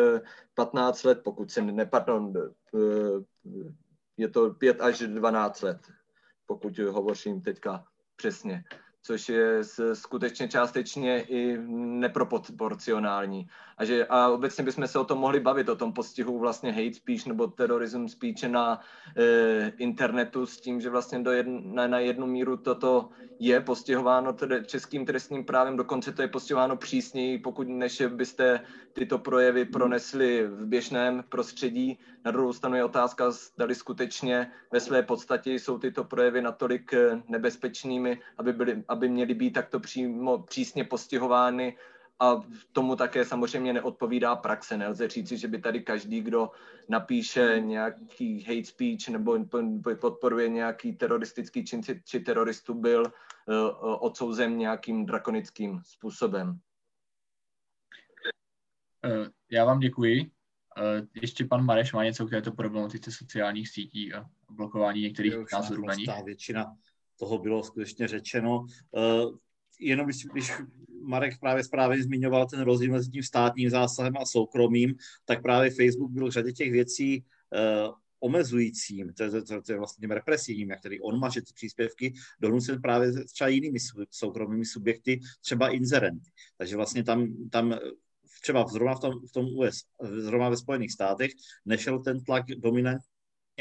15 let, pokud se ne, pardon, je to 5 až 12 let, pokud hovořím teďka přesně. Což je skutečně částečně i neproporcionální. A, že, a obecně bychom se o tom mohli bavit, o tom postihu vlastně hate speech nebo terorism speech na e, internetu s tím, že vlastně do jedn, na, na jednu míru toto je postihováno tedy českým trestním právem, dokonce to je postihováno přísněji, pokud než byste tyto projevy pronesli v běžném prostředí. Na druhou stranu je otázka, zda skutečně ve své podstatě jsou tyto projevy natolik eh, nebezpečnými, aby, byly, aby měly být takto přímo, přísně postihovány a tomu také samozřejmě neodpovídá praxe. Nelze říci, že by tady každý, kdo napíše nějaký hate speech nebo podporuje nějaký teroristický čin či teroristu, byl uh, odsouzen nějakým drakonickým způsobem. Eh, já vám děkuji. Eh, ještě pan Mareš má něco k této problematice sociálních sítí a blokování některých názorů na nich? Většina toho bylo skutečně řečeno. Jenom když, když Marek právě správně zmiňoval ten rozdíl mezi tím státním zásahem a soukromým, tak právě Facebook byl v řadě těch věcí uh, omezujícím, to je, to, to je vlastně tím represivním, jak tedy on maže ty příspěvky, donucen právě třeba jinými soukromými subjekty, třeba inzerenty. Takže vlastně tam, tam třeba zrovna v tom, v tom US, zrovna ve Spojených státech, nešel ten tlak dominant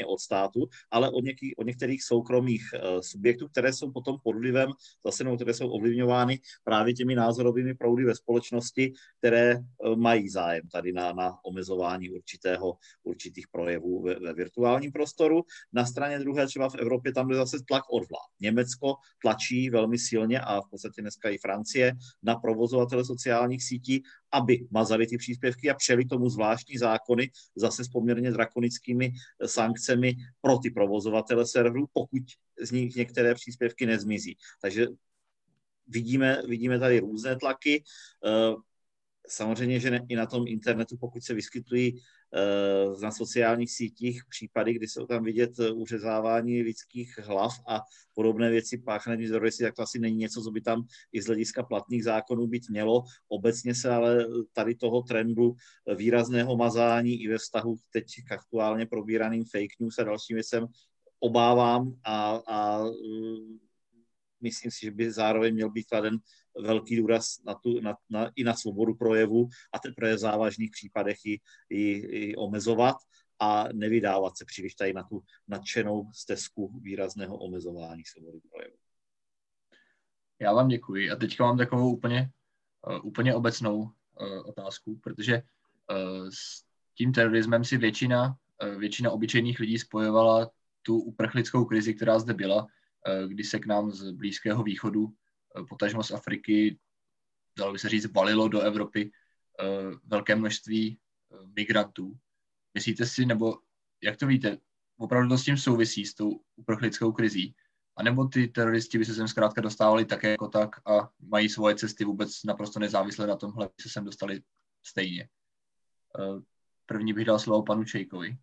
od státu, ale od, něký, od některých soukromých uh, subjektů, které jsou potom pod vlivem, zase no, které jsou ovlivňovány právě těmi názorovými proudy ve společnosti, které uh, mají zájem tady na, na omezování určitého, určitých projevů ve, ve virtuálním prostoru. Na straně druhé třeba v Evropě tam je zase tlak od vlád. Německo tlačí velmi silně a v podstatě dneska i Francie na provozovatele sociálních sítí, aby mazali ty příspěvky a přeli tomu zvláštní zákony zase s poměrně drakonickými eh, sankcemi pro ty provozovatele serverů, pokud z nich některé příspěvky nezmizí. Takže vidíme, vidíme tady různé tlaky. Eh, samozřejmě, že ne, i na tom internetu, pokud se vyskytují uh, na sociálních sítích případy, kdy jsou tam vidět uřezávání lidských hlav a podobné věci páchané teroristy, tak to asi není něco, co by tam i z hlediska platných zákonů být mělo. Obecně se ale tady toho trendu výrazného mazání i ve vztahu teď k aktuálně probíraným fake news a dalším věcem obávám a, a myslím si, že by zároveň měl být kladen velký důraz na tu, na, na, i na svobodu projevu a teprve v závažných případech ji, ji, ji omezovat a nevydávat se příliš tady na tu nadšenou stezku výrazného omezování svobody projevu. Já vám děkuji a teďka mám takovou úplně, uh, úplně obecnou uh, otázku, protože uh, s tím terorismem si většina, většina obyčejných lidí spojovala tu uprchlickou krizi, která zde byla, kdy se k nám z Blízkého východu potažmo z Afriky, dalo by se říct, valilo do Evropy uh, velké množství uh, migrantů. Myslíte si, nebo jak to víte, opravdu to s tím souvisí, s tou uprchlickou krizí? A nebo ty teroristi by se sem zkrátka dostávali také jako tak a mají svoje cesty vůbec naprosto nezávisle na tomhle, by se sem dostali stejně? Uh, první bych dal slovo panu Čejkovi.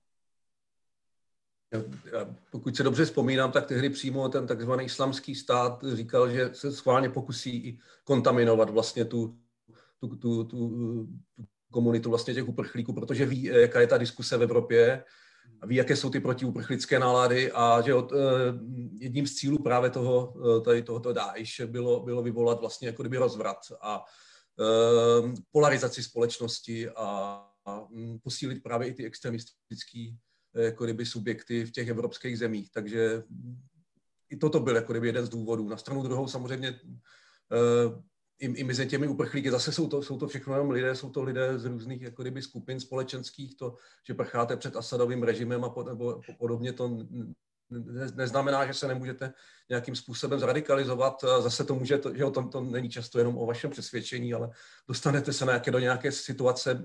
Pokud se dobře vzpomínám, tak tehdy přímo ten takzvaný islamský stát říkal, že se schválně pokusí kontaminovat vlastně tu, tu, tu, tu, tu komunitu vlastně těch uprchlíků, protože ví, jaká je ta diskuse v Evropě, a ví, jaké jsou ty protiuprchlické nálady a že od, eh, jedním z cílů právě toho, eh, tady tohoto Daesh bylo, bylo vyvolat vlastně jako kdyby rozvrat a eh, polarizaci společnosti a, a mm, posílit právě i ty extremistické Eh, jako kdyby subjekty v těch evropských zemích. Takže i toto byl jako kdyby jeden z důvodů. Na stranu druhou samozřejmě eh, i, i mezi těmi uprchlíky, zase jsou to, jsou to všechno jenom lidé, jsou to lidé z různých jako kdyby skupin společenských, to, že prcháte před Asadovým režimem a pod, nebo podobně, to neznamená, že se nemůžete nějakým způsobem zradikalizovat. Zase to může, že to, to není často jenom o vašem přesvědčení, ale dostanete se nějaké, do nějaké situace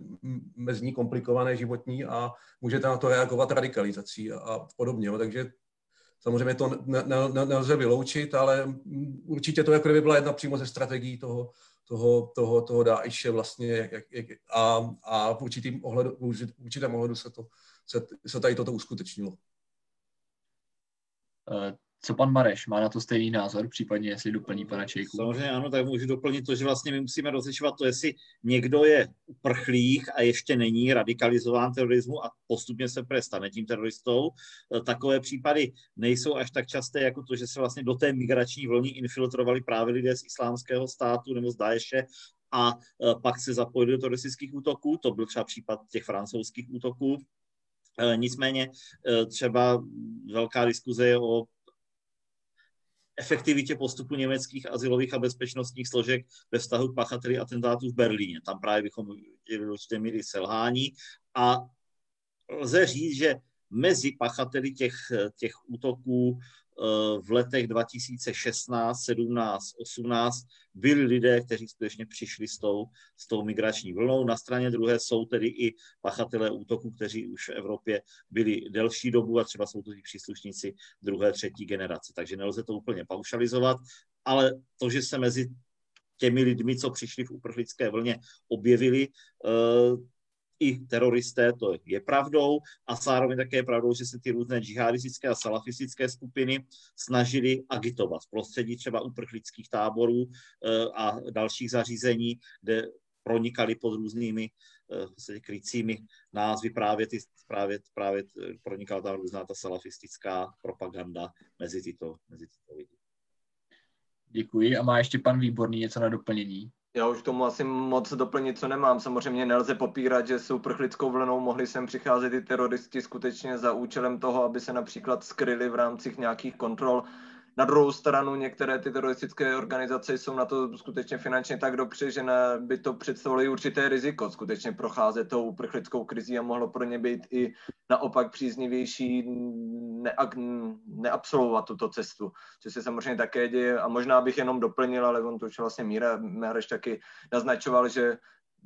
mezní komplikované životní a můžete na to reagovat radikalizací a, a podobně. Takže samozřejmě to ne, ne, nelze vyloučit, ale určitě to jako by byla jedna přímo ze strategií toho, toho, toho, toho Dáiše vlastně jak, jak, a, a v určitém ohledu, v určitém ohledu se, to, se, se tady toto uskutečnilo. Eh, Co pan Mareš, má na to stejný názor, případně jestli doplní pana Čejku? Samozřejmě ano, tak můžu doplnit to, že vlastně my musíme rozlišovat to, jestli někdo je uprchlík a ještě není radikalizován terorismu a postupně se prestane tím teroristou. E, takové případy nejsou až tak časté, jako to, že se vlastně do té migrační vlny infiltrovali právě lidé z islámského státu nebo z Daeše a e, pak se zapojili do teroristických útoků. To byl třeba případ těch francouzských útoků. E, nicméně třeba velká diskuze je o efektivitě postupu německých asilových a bezpečnostních složek ve vztahu k pachateli atentátů v Berlíně. Tam právě bychom viděli určité míry selhání a lze říct, že mezi pachateli těch, těch útoků Eh, v letech 2016, 17, 18 byli lidé, kteří skutečně přišli s tou, s tou migrační vlnou. Na straně druhé jsou tedy i pachatelé útoku, kteří už v Evropě byli delší dobu a třeba jsou to i příslušníci druhé, třetí generace. Takže nelze to úplně paušalizovat, ale to, že se mezi těmi lidmi, co přišli v uprchlické vlně, objevili, eh, i teroristé, to je pravdou, a zároveň také je pravdou, že se ty různé džihadistické a salafistické skupiny snažili agitovat v prostředí třeba uprchlických táborů eh, a dalších zařízení, kde pronikali pod různými vlastně krycími názvy právě, ty, právě, právě pronikala tam různá ta salafistická propaganda mezi tyto, mezi tyto lidi. Děkuji. A má ještě pan Výborný něco na doplnění? Já už tomu asi moc doplnit, co nemám. Samozřejmě nelze popírat, že s uprchlickou vlnou mohli sem přicházet i teroristi skutečně za účelem toho, aby se například skryli v rámci nějakých kontrol na druhou stranu některé ty teroristické organizace jsou na to skutečně finančně tak dobře, že na, by to představovalo určité riziko. Skutečně procházet tou uprchlickou krizí a mohlo pro ně být i naopak příznivější neak, neabsolvovat tuto cestu, což se samozřejmě také děje. A možná bych jenom doplnil, ale on to už vlastně Míra Méreš taky naznačoval, že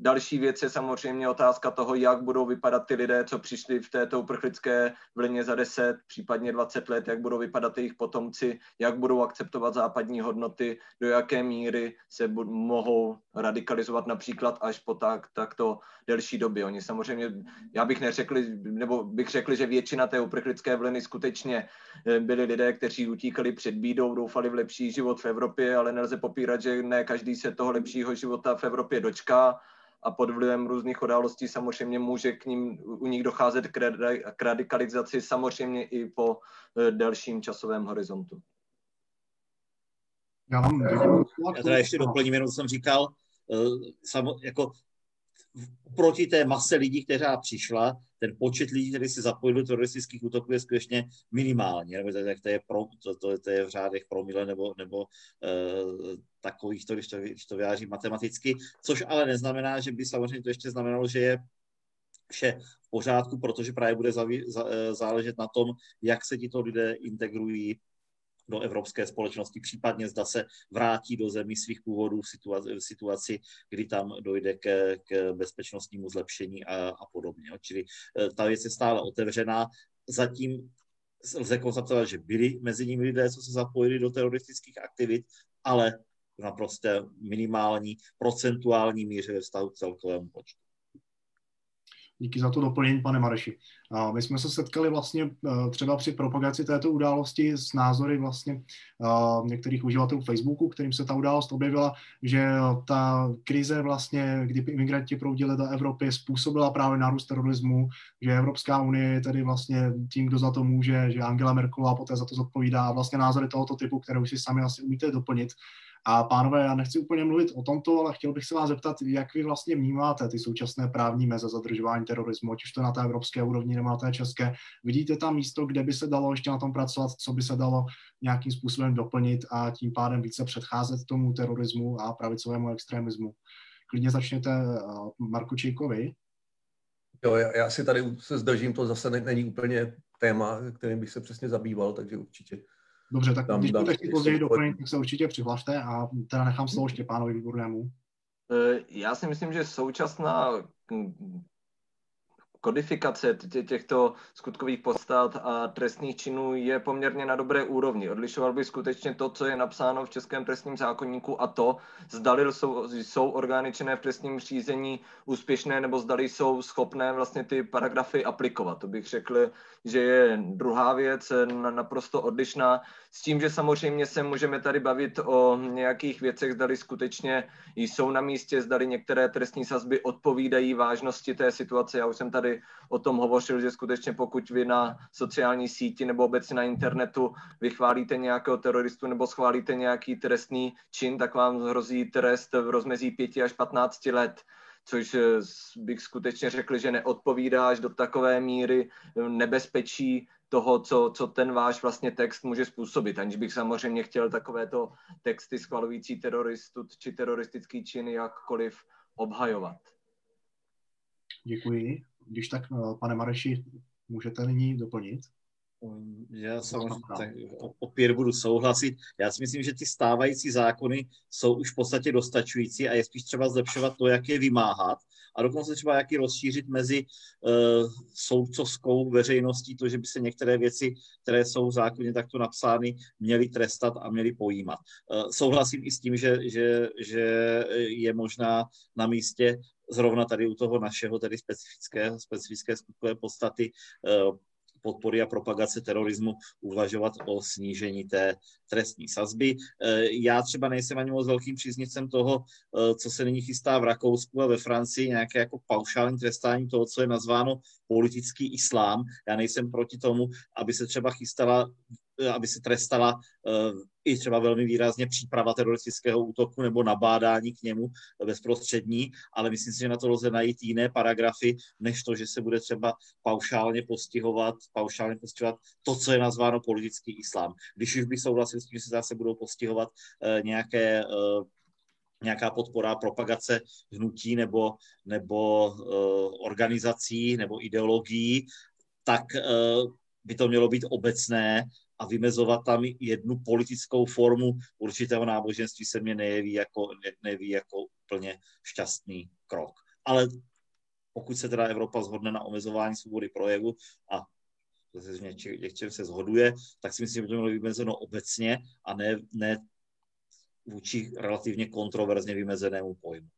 Další věc je samozřejmě otázka toho, jak budou vypadat ty lidé, co přišli v této uprchlické vlně za 10, případně 20 let, jak budou vypadat jejich potomci, jak budou akceptovat západní hodnoty, do jaké míry se mohou radikalizovat například až po tak, takto delší době. Oni samozřejmě, já bych neřekl, nebo bych řekl, že většina té uprchlické vlny skutečně eh, byli lidé, kteří utíkali před bídou, doufali v lepší život v Evropě, ale nelze popírat, že ne každý se toho lepšího života v Evropě dočká a pod vlivem různých událostí samozřejmě může k ním, u nich docházet k, k radikalizaci samozřejmě i po e, delším časovém horizontu. Já, vám Já teda ještě doplním, jenom jsem říkal, e, samo, jako proti té mase lidí, která přišla, ten počet lidí, který se zapojil do teroristických útoků, je skutečně minimální. Nebo to, to, je, pro, to, to, to je v řádech promile nebo, nebo uh, takových, to, když, to, když to vyjáří matematicky, což ale neznamená, že by samozřejmě to ještě znamenalo, že je vše v pořádku, protože právě bude eh, záležet na tom, jak se tito lidé integrují do evropské společnosti, případně zda se vrátí do zemí svých původů v situaci, v situaci kdy tam dojde k, k bezpečnostnímu zlepšení a, a podobně. Čili eh, ta věc je stále otevřená. Zatím lze konstatovat, že byli mezi nimi lidé, co se zapojili do teroristických aktivit, ale naprosto minimální procentuální míře ve vztahu k celkovému počtu. Díky za to doplnění, pane Mareši. My jsme se setkali vlastně e, třeba při propagaci této události s názory vlastně e, některých uživatelů Facebooku, kterým se ta událost objevila, že ta krize vlastně, kdy imigranti proudili do Evropy, způsobila právě nárůst terorismu, že Evropská unie je tedy vlastně tím, kdo za to může, že Angela Merkelová poté za to zodpovídá vlastně názory tohoto typu, které už si sami asi umíte doplnit. A pánové, já nechci úplně mluvit o tomto, ale chtěl bych se vás zeptat, jak vy vlastně vnímáte ty současné právní meze zadržování terorismu, ať už to na té evropské úrovni nebo na té české. Vidíte tam místo, kde by se dalo ještě na tom pracovat, co by se dalo nějakým způsobem doplnit a tím pádem více předcházet tomu terorismu a pravicovému extremismu. Klidně začněte uh, Marku Čejkovi. Jo, já, já si tady se zdržím, to zase není úplně téma, kterým bych se přesně zabýval, takže určitě Dobře, tak dám, když budete chtít později doplnit, tak se určitě přihlašte a teda nechám slovo Štěpánovi Výbornému. E, já si myslím, že současná kodifikace těchto skutkových podstat a trestných činů je poměrně na dobré úrovni. Odlišoval by skutečně to, co je napsáno v Českém trestním zákonníku a to, zdali jsou, jsou orgány činné v trestním řízení úspěšné nebo zdali jsou schopné vlastně ty paragrafy aplikovat. To bych řekl, že je druhá věc, naprosto odlišná. S tím, že samozřejmě se můžeme tady bavit o nějakých věcech, zdali skutečně jsou na místě, zdali některé trestní sazby odpovídají vážnosti té situace. Já už jsem tady o tom hovořil, že skutečně pokud vy na sociální síti nebo obecně na internetu vychválíte nějakého teroristu nebo schválíte nějaký trestný čin, tak vám hrozí trest v rozmezí 5 až 15 let což eh, bych skutečně řekl, že neodpovídá až do takové míry eh, nebezpečí toho, co, co ten váš vlastně text může způsobit, aniž bych samozřejmě chtěl takovéto texty schvalující teroristu či teroristický činy jakkoliv obhajovat. Děkuji. Když tak, eh, pane Mareši, můžete nyní doplnit? Já samozřejmě tak opět budu souhlasit. Já si myslím, že ty stávající zákony jsou už v podstatě dostačující a je spíš třeba zlepšovat to, jak je vymáhat a dokonce třeba jak je rozšířit mezi uh, soudcovskou veřejností, to, že by se některé věci, které jsou v zákoně takto napsány, měly trestat a měly pojímat. Uh, souhlasím i s tím, že, že, že je možná na místě zrovna tady u toho našeho tedy specifické, specifické skutkové podstaty uh, podpory a propagace terorismu uvažovat o snížení té trestní sazby. Eh, já třeba nejsem ani moc velkým příznivcem toho, eh, co se nyní chystá v Rakousku a ve Francii, nějaké jako paušální trestání toho, co je nazváno politický islám. Já nejsem proti tomu, aby se třeba chystala aby se trestala uh, i třeba velmi výrazně příprava teroristického útoku nebo nabádání k němu bezprostřední, ale myslím si, že na to lze najít jiné paragrafy, než to, že se bude třeba paušálně postihovat, paušálně postihovat to, co je nazváno politický islám. Když už bych souhlasil s tím, že se zase budou postihovat uh, nějaké nějaká podpora propagace hnutí nebo, nebo uh, organizací nebo ideologií, tak uh, by to mělo být obecné a vymezovat tam jednu politickou formu určitého náboženství se mě nejeví jako, neví jako úplně šťastný krok. Ale pokud se teda Evropa zhodne na omezování svobody projevu a něčem se zhoduje, tak si myslím, že by to mělo vymezeno obecně a ne, ne vůči relativně kontroverzně vymezenému pojmu.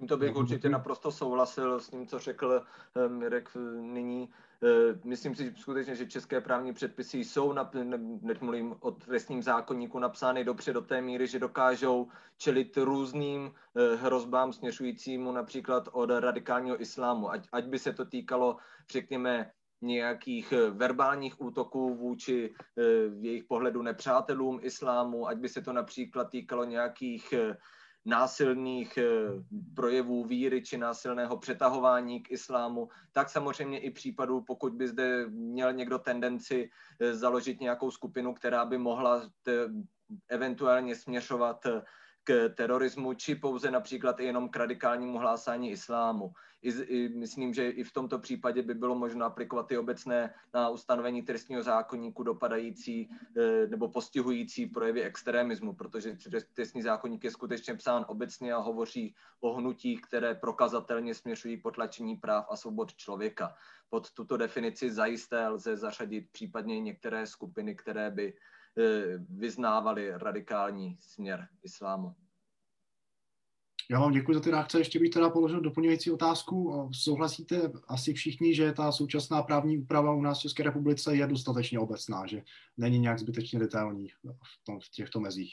Tímto bych určitě naprosto souhlasil s tím, co řekl eh, Mirek nyní. Eh, myslím si skutečně, že české právní předpisy jsou, na, než mluvím o trestním zákonníku, napsány dobře do té míry, že dokážou čelit různým eh, hrozbám směřujícímu například od radikálního islámu. Ať, ať by se to týkalo, řekněme, nějakých verbálních útoků vůči v jejich pohledu nepřátelům islámu, ať by se to například týkalo nějakých násilných eh, projevů víry či násilného přetahování k islámu, tak samozřejmě i případů, pokud by zde měl někdo tendenci eh, založit nějakou skupinu, která by mohla eventuálně směřovat eh, terorismu, či pouze například i jenom k radikálnímu hlásání islámu. I, i, myslím, že i v tomto případě by bylo možno aplikovat ty obecné na ustanovení trestního zákonníku dopadající e, nebo postihující projevy extremismu, protože trestní zákonník je skutečně psán obecně a hovoří o hnutích, které prokazatelně směřují potlačení práv a svobod člověka. Pod tuto definici zajisté lze zařadit případně některé skupiny, které by vyznávali radikální směr islámu. Já vám děkuji za ty reakce. Ještě bych teda položil doplňující otázku. Souhlasíte asi všichni, že ta současná právní úprava u nás v České republice je dostatečně obecná, že není nějak zbytečně detailní v, tom, v těchto mezích?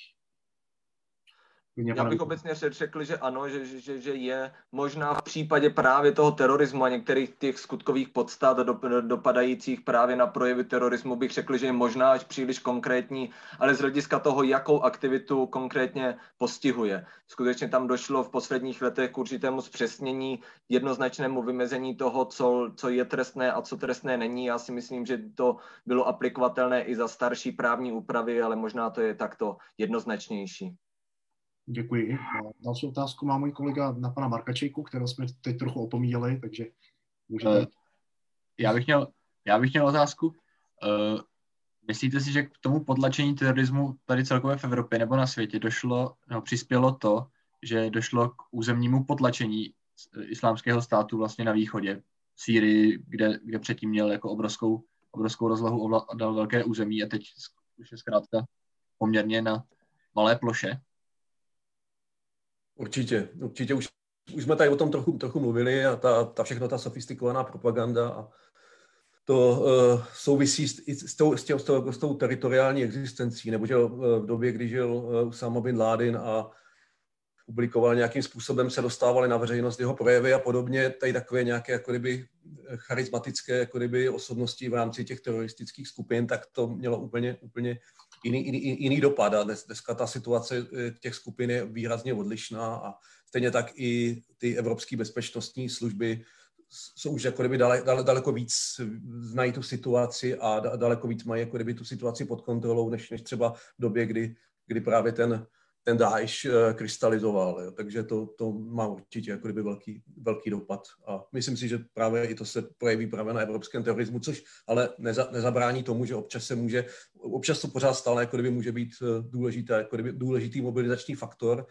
Já bych obecně řekl, že ano, že, že, že je možná v případě právě toho terorismu a některých těch skutkových podstat dopadajících právě na projevy terorismu bych řekl, že je možná až příliš konkrétní, ale z hlediska toho, jakou aktivitu konkrétně postihuje. Skutečně tam došlo v posledních letech k určitému zpřesnění, jednoznačnému vymezení toho, co, co je trestné a co trestné není. Já si myslím, že to bylo aplikovatelné i za starší právní úpravy, ale možná to je takto jednoznačnější. Děkuji. Další otázku má můj kolega na pana Markačejku, kterého jsme teď trochu opomíjeli, takže můžete... Uh, já bych měl, já bych měl otázku. Uh, myslíte si, že k tomu podlačení terorismu tady celkově v Evropě nebo na světě došlo, no, přispělo to, že došlo k územnímu potlačení islámského státu vlastně na východě Sýrii, kde, kde předtím měl jako obrovskou, obrovskou rozlohu, ovládal velké území a teď už je zkrátka poměrně na malé ploše. Určitě, určitě. Už, už jsme tady o tom trochu, trochu mluvili a ta, ta všechno ta sofistikovaná propaganda a to uh, souvisí s, s, tou, s, tě, s, tou, s tou teritoriální existencí, nebo že v době, kdy žil uh, Usama bin Laden a publikoval nějakým způsobem, se dostávaly na veřejnost jeho projevy a podobně, tady takové nějaké jako kdyby charismatické jako kdyby osobnosti v rámci těch teroristických skupin, tak to mělo úplně, úplně jiný, jiný, jiný dopad a dnes, dneska ta situace eh, těch skupin je výrazně odlišná a stejně tak i ty evropské bezpečnostní služby jsou už jako kdyby dale, dale, daleko víc znají tu situaci a daleko víc mají jako kdyby tu situaci pod kontrolou, než, než třeba v době, kdy, kdy právě ten, ten Daesh eh, krystalizoval. Jo. Takže to, to má určitě jako kdyby velký, velký dopad. A myslím si, že právě i to se projeví právě na evropském terorismu, což ale neza, nezabrání tomu, že občas se může, občas to pořád stále jako kdyby může být eh, důležité, jako kdyby důležitý mobilizační faktor.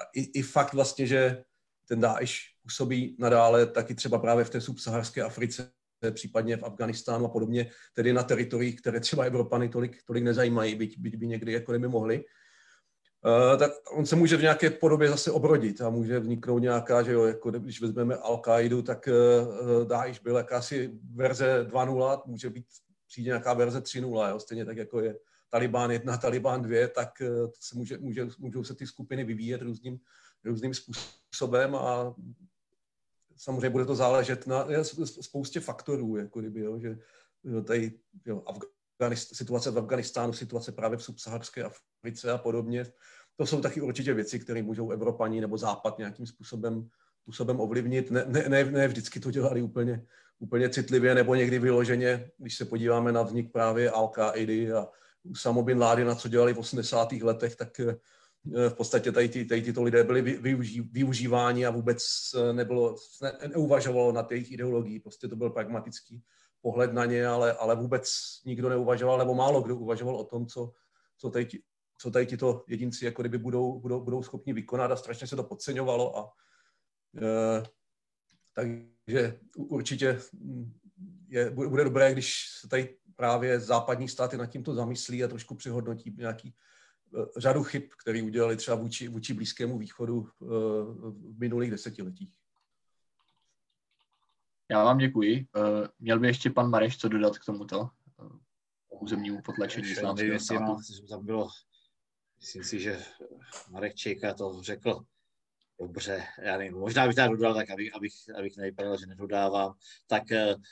A i, i fakt vlastně, že ten Daesh působí nadále taky třeba právě v té subsaharské Africe, případně v Afganistánu a podobně, tedy na teritoriích, které třeba Evropany tolik, tolik nezajímají, byť, byť by někdy jako kdyby mohli. Uh, tak on se může v nějaké podobě zase obrodit a může vzniknout nějaká, že jo, jako když vezmeme al qaidu tak uh, Daesh byl jakási verze 2.0, může být přijde nějaká verze 3.0, jo, stejně tak jako je Taliban 1, Taliban 2, tak se může, může, můžou se ty skupiny vyvíjet různým, různým způsobem a samozřejmě bude to záležet na spoustě faktorů, jako kdyby, jo, že tady jo, Afganist, situace v Afganistánu, situace právě v subsaharské Africe a podobně. To jsou taky určitě věci, které můžou Evropani nebo Západ nějakým způsobem, způsobem ovlivnit. Ne, ne, ne, ne vždycky to dělali úplně, úplně citlivě nebo někdy vyloženě, když se podíváme na vznik právě al a Usama bin Laden, co dělali v 80. letech, tak eh, v podstatě tady, ty, tady tyto lidé byli využí, využíváni a vůbec nebylo, ne, neuvažovalo na jejich ideologii. Prostě to byl pragmatický pohled na ně, ale, ale vůbec nikdo neuvažoval, nebo málo kdo uvažoval o tom, co, co tady, co tady tito jedinci jako kdyby budou, budou, budou schopni vykonat a strašně se to podceňovalo a e, takže určitě je, bude dobré, když se tady právě západní státy nad tímto zamyslí a trošku přihodnotí nějaký e, řadu chyb, které udělali třeba vůči, vůči Blízkému východu e, v minulých desetiletích. Já vám děkuji. Uh, měl by ještě pan Mareš co dodat k tomuto uh, územnímu potlačení islámského státu? Bylo, myslím si, že Marek Čejka to řekl dobře, já nevím, možná bych to dodal tak, abych, abych, abych nevypadal, že nedodávám, tak uh,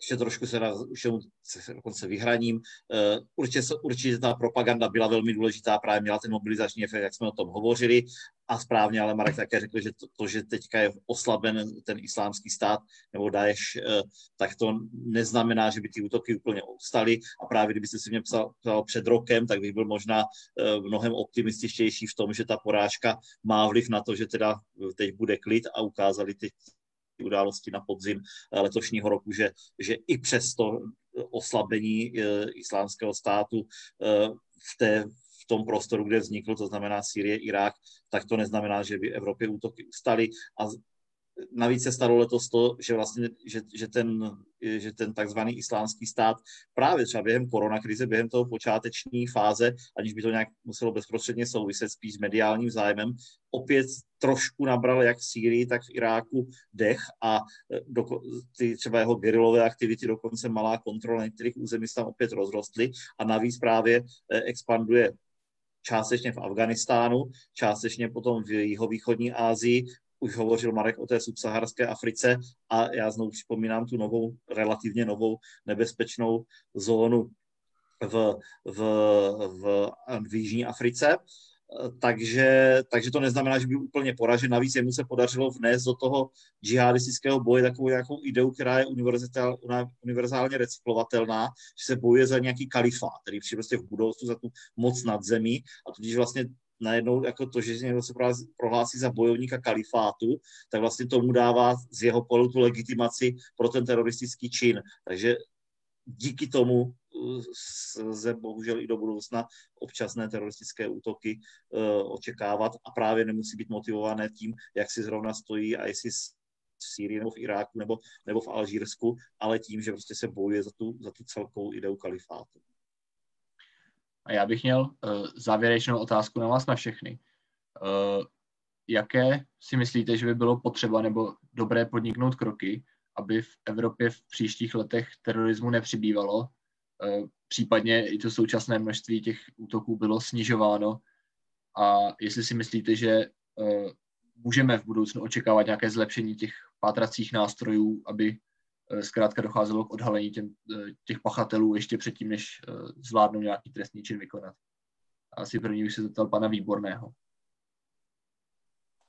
ještě trošku se, na, už se dokonce vyhraním. Uh, určitě, určitě ta propaganda byla velmi důležitá, právě měla ten mobilizační efekt, jak jsme o tom hovořili. A správně, ale Marek také řekl, že to, to že teďka je oslaben ten islámský stát nebo Daesh, uh, tak to neznamená, že by ty útoky úplně ustaly. A právě kdybyste si mě psal, psal před rokem, tak bych byl možná uh, mnohem optimističtější v tom, že ta porážka má vliv na to, že teda teď bude klid a ukázali teď události na podzim eh, letošního roku, že, že i přes to oslabení eh, islámského státu eh, v, té, v tom prostoru, kde vznikl, to znamená Sýrie, Irák, tak to neznamená, že by Evropě útoky ustaly. A navíc se stalo letos to, že vlastně, že, že, ten, že ten takzvaný islámský stát právě třeba během koronakrize, během toho počáteční fáze, aniž by to nějak muselo bezprostředně souviset spíš s mediálním zájmem, opět trošku nabral jak v Sýrii, tak v Iráku dech a e, do, ty třeba jeho gerilové aktivity, dokonce malá kontrola některých území tam opět rozrostly a navíc právě e, expanduje částečně v Afganistánu, částečně potom v jihovýchodní Asii, už hovořil Marek o té subsaharské Africe a já znovu připomínám tu novou, relativně novou nebezpečnou zónu v, v, v, v Jižní Africe. Takže, takže to neznamená, že by úplně poražen. Navíc jemu se podařilo vnést do toho džihadistického boje takovou nějakou ideu, která je univerzálně recyklovatelná, že se bojuje za nějaký kalifát, který přijde prostě v budoucnu za tu moc nad zemí a tudíž vlastně najednou jako to, že někdo se prohlásí za bojovníka kalifátu, tak vlastně tomu dává z jeho pohledu tu legitimaci pro ten teroristický čin. Takže díky tomu uh, lze bohužel i do budoucna občasné teroristické útoky uh, očekávat a právě nemusí být motivované tím, jak si zrovna stojí a jestli v Sýrii nebo v Iráku nebo, nebo v Alžírsku, ale tím, že prostě se bojuje za tu, za tu celkovou ideu kalifátu. A já bych měl uh, závěrečnou otázku na vás na všechny. Uh, jaké si myslíte, že by bylo potřeba nebo dobré podniknout kroky, aby v Evropě v příštích letech terorismu nepřibývalo, uh, případně i to současné množství těch útoků bylo snižováno a jestli si myslíte, že uh, můžeme v budoucnu očekávat nějaké zlepšení těch pátracích nástrojů, aby zkrátka docházelo k odhalení těm, uh, těch pachatelů ještě předtím, než zvládnou nějaký trestný čin vykonat. Asi první už se zeptal pana Výborného.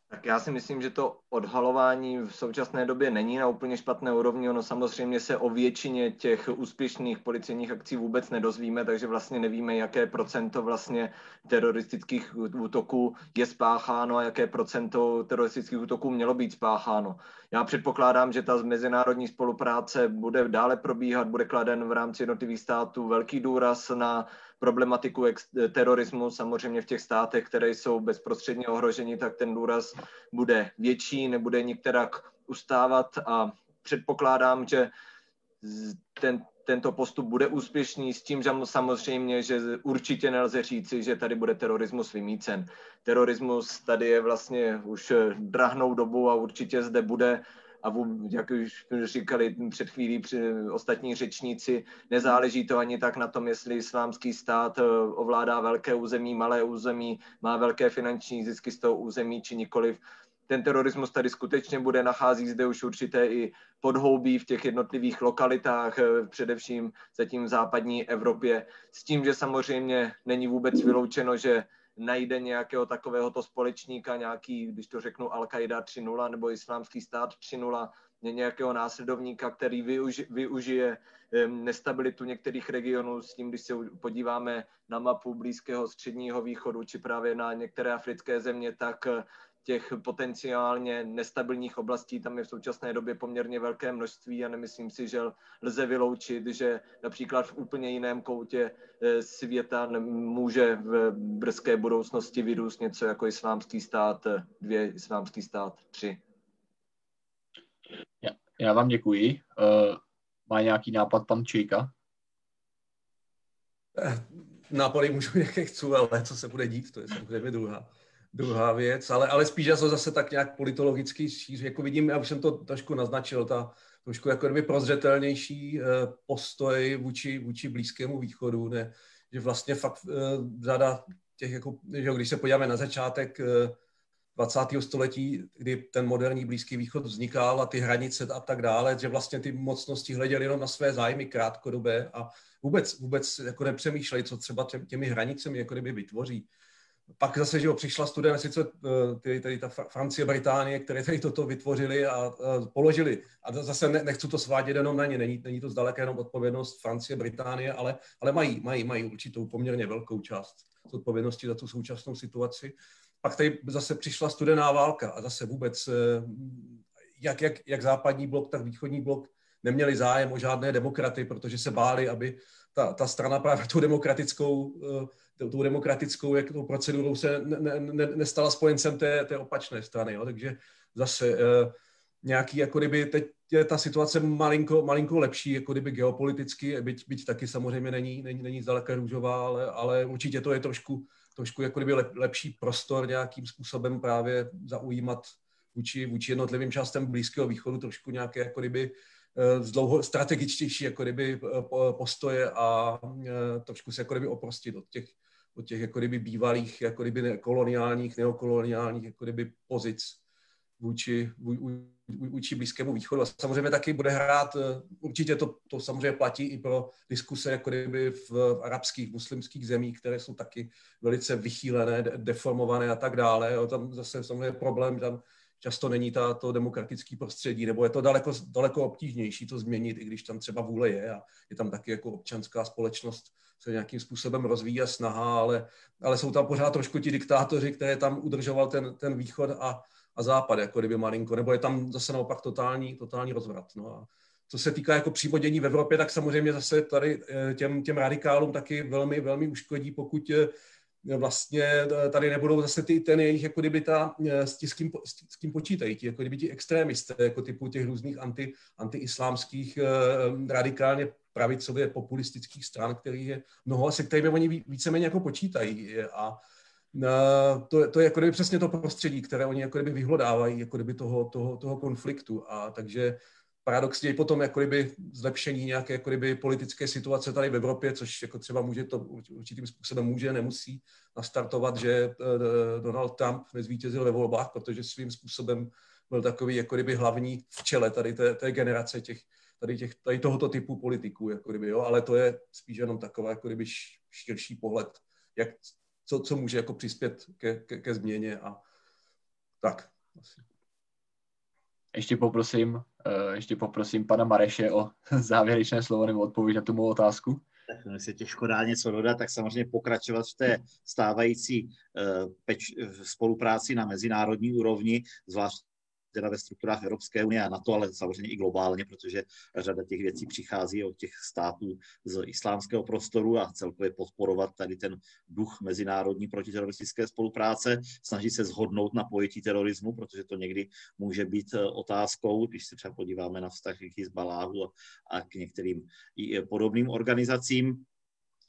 Tak já si myslím, že to odhalování v současné době není na úplně špatné úrovni. Ono samozřejmě se o většině těch úspěšných policejních akcí vůbec nedozvíme, takže vlastně nevíme, jaké procento vlastně teroristických útoků je spácháno a jaké procento teroristických útoků mělo být spácháno. Já předpokládám, že ta mezinárodní spolupráce bude dále probíhat, bude kladen v rámci jednotlivých států velký důraz na problematiku terorismu. Samozřejmě v těch státech, které jsou bezprostředně ohroženi, tak ten důraz bude větší, nebude nikterak ustávat a předpokládám, že ten, tento postup bude úspěšný s tím, že samozřejmě, že určitě nelze říci, že tady bude terorismus vymícen. Terorismus tady je vlastně už drahnou dobu a určitě zde bude a jak už říkali před chvílí při ostatní řečníci, nezáleží to ani tak na tom, jestli islámský stát eh, ovládá velké území, malé území, má velké finanční zisky z toho území či nikoliv. Ten terorismus tady skutečně bude, nachází zde už určité i podhoubí v těch jednotlivých lokalitách, eh, především zatím v západní Evropě, s tím, že samozřejmě není vůbec vyloučeno, že najde nějakého takovéhoto společníka, nějaký, když to řeknu, Al-Qaida 3.0 nebo Islámský stát 3.0, nějakého následovníka, který využi, využije nestabilitu některých regionů s tím, když se podíváme na mapu Blízkého středního východu či právě na některé africké země, tak těch potenciálně nestabilních oblastí tam je v současné době poměrně velké množství a nemyslím si, že lze vyloučit, že například v úplně jiném koutě eh, světa může v brzké budoucnosti vyrůst něco jako islámský stát 2, islámský stát 3. Já, já vám děkuji. Uh, má nějaký nápad pan Čejka? Eh, nápady můžu jaké chci, ale co se bude dít, to je samozřejmě druhá druhá věc, ale, ale spíš já to zase tak nějak politologicky šíř, jako vidím, já už jsem to trošku naznačil, ta trošku jako kdyby prozřetelnější eh, postoj vůči, vůči Blízkému východu, ne, že vlastně fakt uh, řada těch, jako, že když se podíváme na začátek 20. Eh, století, kdy ten moderní Blízký východ vznikal a ty hranice a tak dále, že vlastně ty mocnosti hleděly jenom na své zájmy krátkodobé a vůbec, vůbec jako nepřemýšleli, co třeba těmi hranicemi jako kdyby vytvoří pak zase, že jo, přišla studie, sice eh, ty, tady ta Francie, Británie, které tady toto vytvořili a, a položili. A zase ne, nechci to svádět jenom na ně, není, není to zdaleka jenom odpovědnost Francie, Británie, ale, ale mají, mají, mají určitou poměrně velkou část odpovědnosti za tu současnou situaci. Pak tady zase přišla studená válka a zase vůbec eh, jak, jak, jak západní blok, tak východní blok neměli zájem o žádné demokraty, protože se báli, aby ta, ta strana právě tu demokratickou uh, tou demokratickou jak tou procedurou se ne, ne, nestala spojencem té, té opačné strany. Jo? Takže zase uh, nějaký, jako kdyby teď je ta situace malinko, malinko lepší, jako kdyby geopoliticky, byť, byť taky samozřejmě není, není, není zdaleka růžová, ale, ale určitě to je trošku, trošku jako kdyby lep, lepší prostor nějakým způsobem právě zaujímat vůči, vůči jednotlivým částem Blízkého východu trošku nějaké jako kdyby Eh, z dlouho strategičtější jako kdyby eh, postoje a eh, trošku se jako kdyby oprostit od těch, od těch jako kdyby bývalých, jako kdyby koloniálních, neokoloniálních jako kdyby pozic vůči, vůči Blízkému východu. A samozřejmě taky bude hrát, určitě to, to samozřejmě platí i pro diskuse jako kdyby v, v arabských, muslimských zemích, které jsou taky velice vychýlené, deformované a tak dále. Jo, tam zase samozřejmě problém, tam často není ta, to demokratické prostředí, nebo je to daleko, daleko obtížnější to změnit, i když tam třeba vůle je a je tam taky jako občanská společnost se nějakým způsobem rozvíjí a snaha, ale, ale jsou tam pořád trošku ti diktátoři, které tam udržoval ten, ten východ a, a západ, jako kdyby malinko, nebo je tam zase naopak totální, totální rozvrat. No a co se týká jako přímo dění v Evropě, tak samozřejmě zase tady eh, těm, těm radikálům taky velmi, velmi uškodí, pokud eh, vlastně tady nebudou zase ty, ten jejich, jako kdyby ta, s, tí, s, kým, s počítají, ti, jako kdyby ti extrémisté, jako typu těch různých anti, antiislámských radikálně pravicově populistických stran, který je mnoho, se kterými oni víceméně jako počítají. A to, to je jako kdyby přesně to prostředí, které oni jako kdyby vyhlodávají jako kdyby toho, toho, toho konfliktu. A takže paradoxně i potom jako zlepšení nějaké jako politické situace tady v Evropě, což jako třeba může to určitým způsobem může, nemusí nastartovat, že eh, Donald Trump nezvítězil ve volbách, protože svým způsobem byl takový jako hlavní v čele tady té, té generace těch, tady, těch, tady tohoto typu politiků, jako jo, ale to je spíš jenom taková jako širší pohled, jak, co, co může jako přispět ke, ke, ke změně a tak. Asi. Ještě poprosím, eh, ještě poprosím pana Mareše o závěrečné slovo nebo odpověď na tu mou otázku. Tak no, se těžko dá něco dodat, tak samozřejmě pokračovat v té stávající uh, peč, spolupráci na mezinárodní úrovni, zvlášť teda ve strukturách Evropské unie a NATO, ale samozřejmě i globálně, protože řada těch věcí přichází od těch států z islámského prostoru a celkově podporovat tady ten duch mezinárodní protiteroristické spolupráce, snažit se zhodnout na pojetí terorismu, protože to někdy může být eh, otázkou, když se třeba podíváme na vztah k Hezbaláhu a k některým eh, podobným organizacím.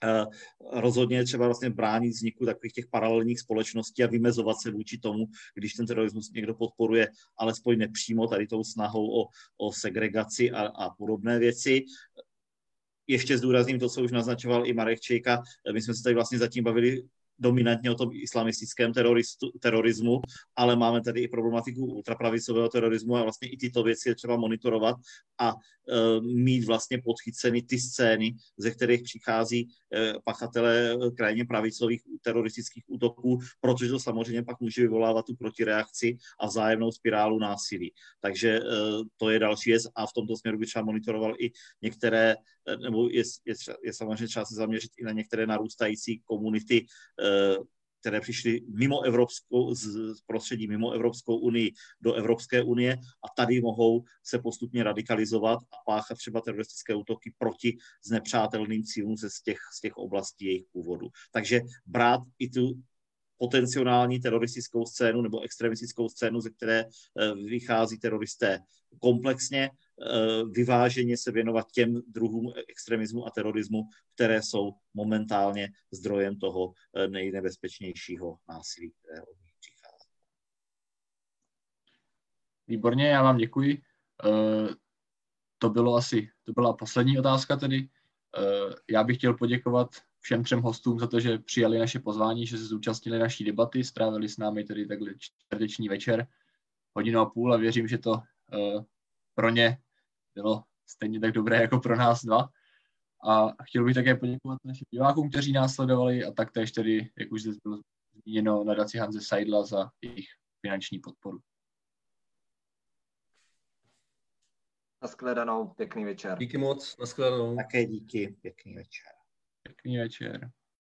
Eh, rozhodně třeba vlastně bránit vzniku takových těch paralelních společností a vymezovat se vůči tomu, když ten terorismus někdo podporuje, alespoň nepřímo tady tou snahou o, o segregaci a, a podobné věci. Ještě zdůrazním to, co už naznačoval i Marek Čejka. My jsme se tady vlastně zatím bavili dominantně o tom islamistickém terorismu, ale máme tady i problematiku ultrapravicového terorismu a vlastně i tyto věci je třeba monitorovat a e, mít vlastně podchyceny ty scény, ze kterých přichází e, pachatelé e, krajně pravicových teroristických útoků, protože to samozřejmě pak může vyvolávat tu protireakci a vzájemnou spirálu násilí. Takže e, to je další věc a v tomto směru by třeba monitoroval i některé, e, nebo je, je, je samozřejmě třeba se zaměřit i na některé narůstající komunity Eh, které přišly mimo Evropskou, z prostředí mimo Evropskou unii do Evropské unie a tady mohou se postupně radikalizovat a páchat třeba teroristické útoky proti znepřátelným cílům ze z těch, z těch oblastí jejich původu. Takže brát i tu potenciální teroristickou scénu nebo extremistickou scénu, ze které eh, vychází teroristé komplexně, eh, vyváženě se věnovat těm druhům extremismu a terorismu, které jsou momentálně zdrojem toho eh, nejnebezpečnějšího násilí, které od nich přichází. Výborně, já vám děkuji. To bylo asi, to byla poslední otázka tedy. Já bych chtěl poděkovat všem třem hostům za to, že přijali naše pozvání, že se zúčastnili naší debaty, strávili s námi tedy takhle čtvrteční večer, hodinu a půl a věřím, že to uh, pro ně bylo stejně tak dobré jako pro nás dva. A chtěl bych také poděkovat našim divákům, kteří nás sledovali a taktéž tedy, jak už zde bylo zmíněno, nadaci Hanze Seidla za jejich finanční podporu. Naschledanou, pěkný večer. Díky moc, naschledanou. Také díky, pěkný večer. Pěkný večer.